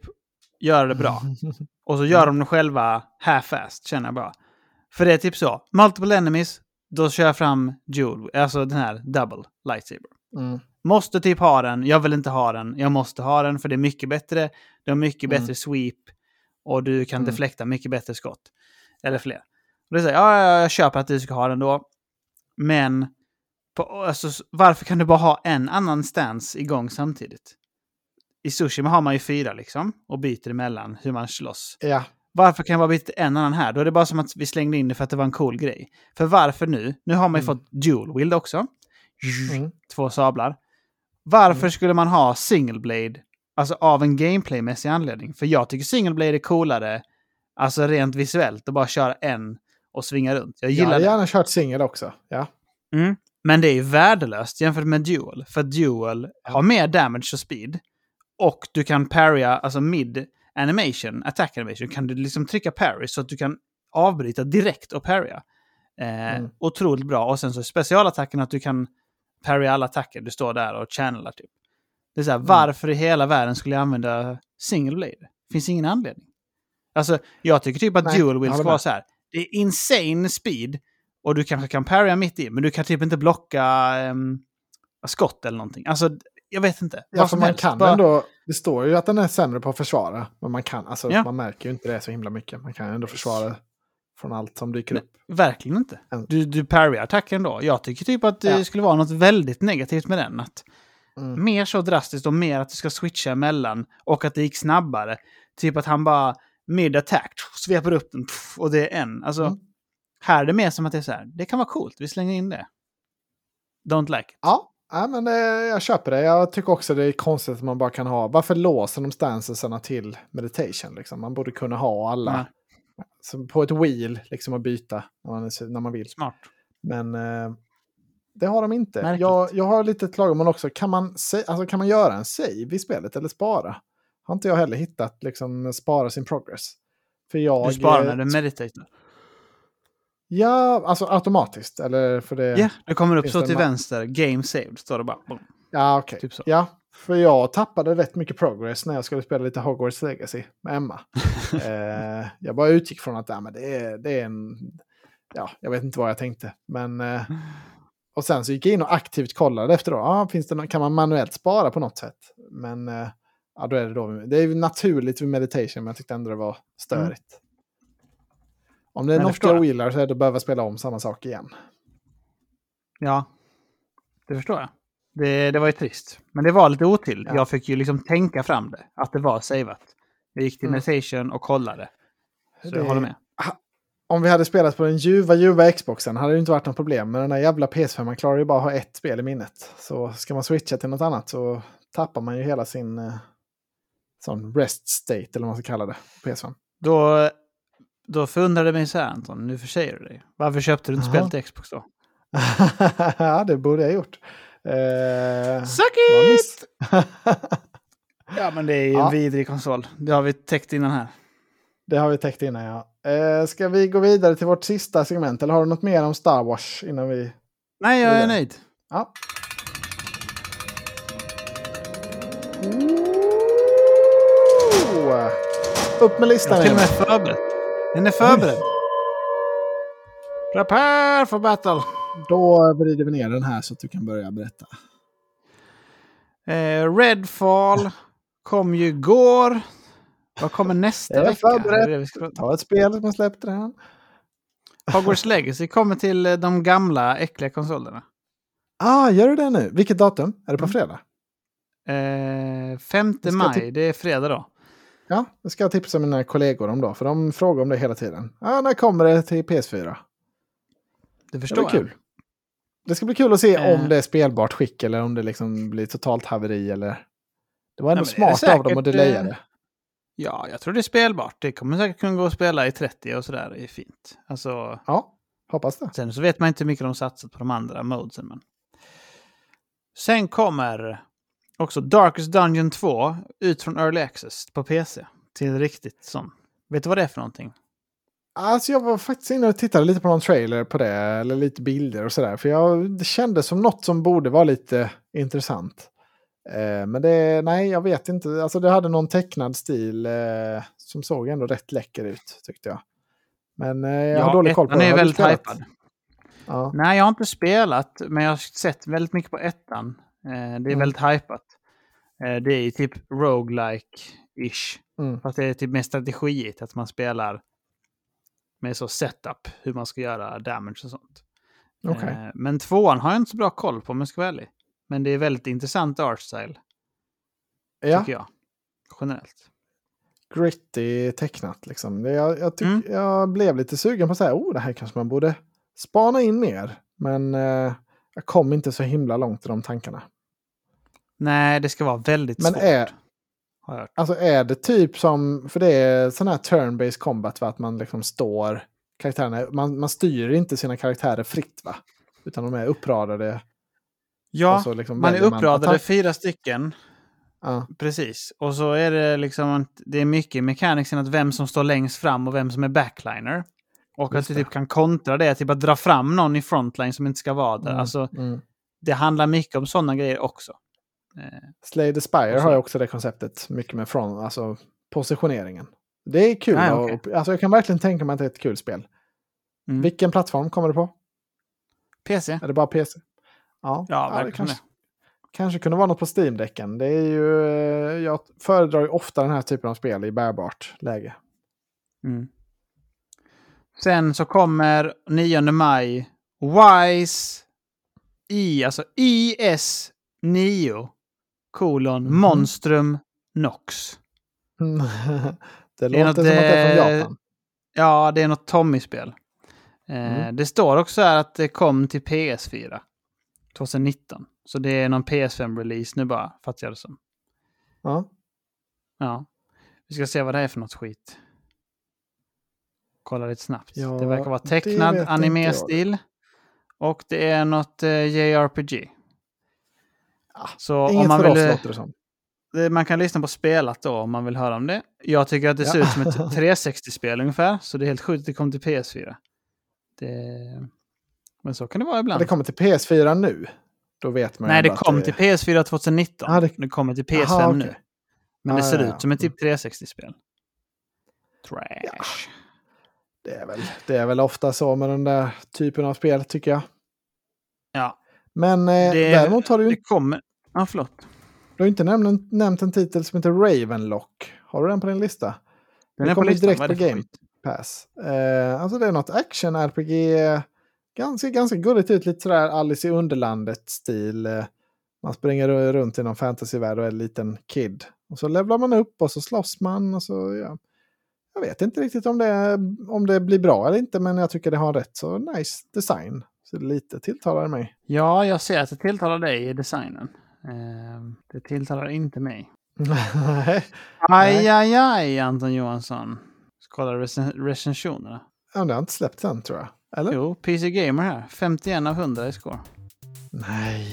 A: göra det bra. Och så gör de det själva half-fast, känner jag bara. För det är typ så, multiple enemies, då kör jag fram Jewel, alltså den här double lightsaber.
B: Mm.
A: Måste typ ha den, jag vill inte ha den, jag måste ha den för det är mycket bättre. Det har mycket
B: Mm.
A: bättre sweep och du kan
B: Mm.
A: deflekta mycket bättre skott. Eller fler. Och det är så här, ja, ja, jag köper att du ska ha den då. Men på, alltså, varför kan du bara ha en annan stance igång samtidigt? I Sushima har man ju fyra liksom och byter emellan hur man slåss.
B: Ja,
A: Varför kan jag bara byta en annan här? Då är det bara som att vi slängde in det för att det var en cool grej. För varför nu? Nu har man ju
B: Mm.
A: fått dual wield också.
B: mm.
A: Två sablar. Varför
B: Mm.
A: skulle man ha single blade? Alltså av en gameplaymässig anledning. För jag tycker single blade är coolare. Alltså rent visuellt. Och bara köra en och svinga runt. Jag
B: jag
A: gillar
B: hade
A: det.
B: gärna kört singel också. Ja.
A: Mm. Men det är ju värdelöst jämfört med dual. För dual
B: Ja.
A: har mer damage och speed. Och du kan parrya, alltså mid animation, attack animation, kan du liksom trycka parry så att du kan avbryta direkt och parrya. Eh,
B: Mm.
A: Otroligt bra. Och sen så specialattacken att du kan parrya alla attacker. Du står där och channelar typ. Det är så här,
B: Mm.
A: varför i hela världen skulle jag använda single blade? Finns ingen anledning. Alltså, jag tycker typ att
B: Nej,
A: dual wheel ska vara så här. Det är insane speed och du kanske kan parrya mitt i, men du kan typ inte blocka um, skott eller någonting. Alltså, jag vet inte.
B: Ja, för man
A: helst.
B: kan
A: Bara-
B: ändå, det står ju att den är sämre på att försvara. Men man kan, alltså
A: Ja.
B: man märker ju inte det så himla mycket. Man kan ändå försvara från allt som dyker
A: Nej,
B: upp.
A: Verkligen inte. Du, du parryar attacken då. Jag tycker typ att det
B: Ja.
A: skulle vara något väldigt negativt med den. Att
B: Mm.
A: Mer så drastiskt och mer att du ska switcha emellan och att det gick snabbare. Typ att han bara mid-attack sveper upp den och det är en. Alltså,
B: Mm.
A: här är det mer som att det är så här. Det kan vara coolt, vi slänger in det. Don't like it.
B: Ja, ja men eh, jag köper det. Jag tycker också det är konstigt att man bara kan ha, varför låser de stancesarna till meditation? Liksom? Man borde kunna ha alla som på ett wheel liksom att byta när man, är- när man vill.
A: Smart.
B: Men eh, det har de inte.
A: Märkligt.
B: Jag, jag har lite klagomål också. Kan man, alltså, kan man göra en save i spelet eller spara? Har inte jag heller hittat liksom spara sin progress. För jag...
A: Du sparar
B: eh,
A: när du mediterar.
B: Ja, alltså automatiskt. Eller för det...
A: Ja, det kommer upp så till vänster. Game saved står det bara. Boom.
B: Ja, okej.
A: Typ så.
B: Ja, För jag tappade rätt mycket progress när jag skulle spela lite Hogwarts Legacy med Emma. eh, jag bara utgick från att ja, men det, är, det är en... Ja, jag vet inte vad jag tänkte. Men, eh, och sen så gick jag in och aktivt kollade efter då. Ah, finns det no kan man manuellt spara på något sätt? Men eh, ja, då är det, då, det är naturligt vid meditation, men jag tyckte ändå det var störigt. Mm. Om det är något jag ogillar så är det att behöva spela om samma sak igen.
A: Ja, det förstår jag. Det, det var ju trist. Men det var lite otill. Ja. Jag fick ju liksom tänka fram det, att det var savat. Jag gick till mm. meditation och kollade. Så det... jag håller med.
B: Om vi hade spelat på den ljuva, ljuva Xboxen hade det inte varit något problem. Men den här jävla PS5, man klarar ju bara att ha ett spel i minnet. Så ska man switcha till något annat så tappar man ju hela sin eh, sån rest state, eller vad man ska kalla det, på PS5.
A: Då, då förundrade mig så här, Anton, nu försäger du dig. Varför köpte du inte spelet till Xbox då?
B: ja, det borde jag gjort.
A: Eh, Suck it! ja, men det är ju ja. en vidrig konsol. Det har vi täckt innan här.
B: Det har vi täckt innan, ja. Eh, ska vi gå vidare till vårt sista segment? Eller har du något mer om Star Wars innan vi...
A: Nej, jag är nöjd.
B: Ja. Oh. Upp med listan. Jag
A: är till och med förberedd. Den är förberedd. Prepare for battle.
B: Då vrider vi ner den här så att du kan börja berätta.
A: Eh, Redfall kom ju igår. Vad kommer nästa jag vecka?
B: Förberett. Ta ett spel som har släppt redan.
A: Hogwarts Legacy kommer till eh, de gamla äckliga konsolerna.
B: Ah, gör du det nu? Vilket datum? Är det på mm. fredag?
A: Eh, 5 maj, det är fredag då.
B: Ja, det ska jag tipsa mina kollegor om då, för de frågar om det hela tiden. Ah, när kommer det till PS4?
A: Det förstår det
B: jag. Kul. Det ska bli kul att se eh. om det är spelbart skick eller om det liksom blir totalt haveri eller... Det var ändå Nej, smart säkert, av dem att delaya det.
A: Ja, jag tror det är spelbart. Det kommer säkert kunna gå att spela i 30 och sådär. Det är fint. Alltså,
B: ja, hoppas det.
A: Sen så vet man inte hur mycket de satsat på de andra modesen. Men... Sen kommer också Darkest Dungeon 2 ut från Early Access på PC. Till riktigt sån. Vet du vad det är för någonting?
B: Alltså jag var faktiskt inne och tittade lite på någon trailer på det, eller lite bilder och sådär. För jag, det kändes som något som borde vara lite intressant. Eh, men det, nej, jag vet inte. Alltså det hade någon tecknad stil eh, som såg ändå rätt läcker ut, tyckte jag. Men eh, jag ja, har dålig koll på
A: det. är väldigt hypad. Ja. Nej, jag har inte spelat, men jag har sett väldigt mycket på ettan. Eh, det är mm. väldigt hypat. Eh, det är typ roguelike-ish. Mm. Fast det är typ mer strategiigt, att man spelar med så setup, hur man ska göra damage och sånt.
B: Okay. Eh,
A: men tvåan har jag inte så bra koll på om jag ska vara ärlig. Men det är väldigt intressant art style. Ja. Tycker jag. Generellt.
B: Gritty tecknat liksom. Jag, jag, tyck, mm. jag blev lite sugen på att säga, oh det här kanske man borde spana in mer. Men eh, jag kom inte så himla långt i de tankarna.
A: Nej, det ska vara väldigt
B: Men
A: svårt.
B: Är, Alltså är det typ som, för det är sån här turn-based combat, va? att man liksom står karaktärerna, man, man styr inte sina karaktärer fritt va? Utan de är uppradade.
A: Ja, liksom man är uppradade man fyra stycken. Ja. Precis. Och så är det liksom, det är mycket mechanicsen att vem som står längst fram och vem som är backliner. Och Just att du typ kan kontra det, typ att dra fram någon i frontline som inte ska vara där. Mm. Alltså, mm. Det handlar mycket om sådana grejer också.
B: Eh, Slay the Spire har ju också det konceptet, mycket med från, alltså positioneringen. Det är kul. Ah, okay. och, alltså jag kan verkligen tänka mig att det är ett kul spel. Mm. Vilken plattform kommer det på?
A: PC.
B: Är det bara PC?
A: Ja, ja, ja det kanske,
B: kanske kunde vara något på Steam-däcken. Det är ju, eh, jag föredrar ju ofta den här typen av spel i bärbart läge.
A: Mm. Sen så kommer 9 maj Wise i, alltså IS 9 kolon mm. Monstrum Nox.
B: det, låter något, som att det är från Japan.
A: Ja, det är något Tommy-spel. Eh, mm. Det står också här att det kom till PS4 2019. Så det är någon PS5-release nu bara, fattar jag det som.
B: Ja.
A: Ja. Vi ska se vad det är för något skit. Kolla lite snabbt. Ja, det verkar vara tecknad anime-stil. Och det är något eh, JRPG.
B: Så Inget om man för vill, oss låter det som.
A: Man kan lyssna på spelat då om man vill höra om det. Jag tycker att det ser ut som ett 360-spel ungefär, så det är helt sjukt att det kommer till PS4. Det... Men så kan det vara ibland.
B: det kommer till PS4 nu? då vet man
A: Nej, det kom till PS4 2019.
B: Ja, det-
A: det... kommer till PS5
B: Aha,
A: nu.
B: okej.
A: Men det
B: Ja,
A: ser
B: ja, ja.
A: ut som ett typ 360-spel. Trash.
B: Det är, väl, det är väl ofta så med den där typen av spel tycker jag.
A: Ja,
B: Men eh,
A: Det-
B: däremot har du, ju-
A: det kommer... Ja, förlåt.
B: du har inte nämnt, nämnt en titel som heter Ravenlock. Har du den på din lista?
A: Den på
B: kommer direkt på Game. Pass. Eh, alltså det är något action-RPG. Ganska, ganska gulligt ut, lite sådär Alice i Underlandet-stil. Eh, man springer runt i någon fantasyvärld och är en liten kid. Och så levlar man upp och så slåss man. Och så, ja. Jag vet inte riktigt om det, om det blir bra eller inte, men jag tycker det har rätt så nice design. Så det lite tilltalar mig.
A: Ja, jag ser att det tilltalar dig i designen. Ehm, det tilltalar inte mig.
B: Nej.
A: Aj, aj, aj, Anton Johansson. Kolla recen- recensionerna.
B: Ja, det har inte släppt än tror jag. Eller?
A: Jo, PC Gamer här. 51 av 100 i score.
B: Nej.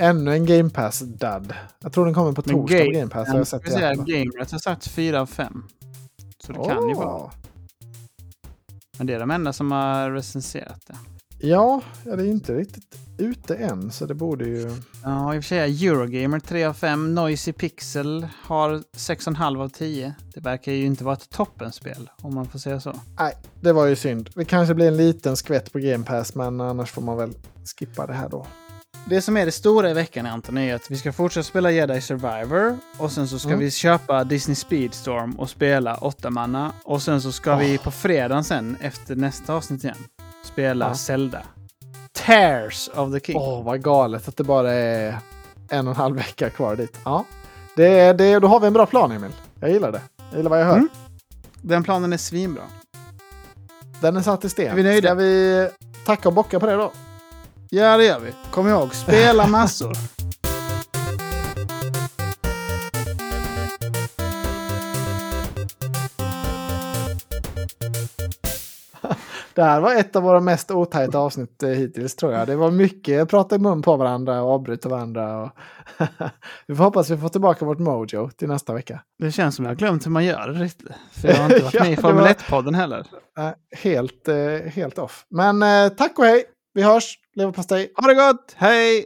B: Ännu en Game Pass-dud. Jag tror den kommer på torsdag på
A: Game-
B: Pass. har Jag sett
A: Jag säga,
B: det.
A: Har sagt 4 av 5. Så det kan ju vara. Men det är de enda som har recenserat det.
B: Ja, det är inte riktigt ute än, så det borde ju...
A: Ja, i och för sig Eurogamer 3 av 5. Noisy Pixel har 6,5 av 10. Det verkar ju inte vara ett toppenspel, om man får säga så.
B: Nej, det var ju synd. Det kanske blir en liten skvätt på Game Pass, men annars får man väl skippa det här då.
A: Det som är det stora i veckan Anton är att vi ska fortsätta spela Jedi Survivor och sen så ska
B: Mm.
A: vi köpa Disney Speedstorm och spela åtta manna och sen så ska vi på fredagen sen efter nästa avsnitt igen spela
B: Ja.
A: Zelda. Tears of the King.
B: Åh, vad galet att det bara är en och en halv vecka kvar dit. Ja, det, det, då har vi en bra plan, Emil. Jag gillar det. Jag gillar vad jag hör.
A: Mm. Den planen är svinbra.
B: Den är satt i sten.
A: Är vi nöjda?
B: Ska vi tacka och bocka på det då?
A: Ja, det gör vi. Kom ihåg, spela massor.
B: Det här var ett av våra mest otajta avsnitt eh, hittills tror jag. Det var mycket prata i mun på varandra och avbryta varandra. Och vi får hoppas vi får tillbaka vårt mojo till nästa vecka.
A: Det känns som jag har glömt hur man gör det riktigt. För jag har inte varit
B: Ja,
A: med i Formel
B: var-
A: 1-podden heller.
B: Helt, eh, helt off. Men eh, tack och hej. Vi hörs. Leverpastej.
A: Ha det gott! Hej!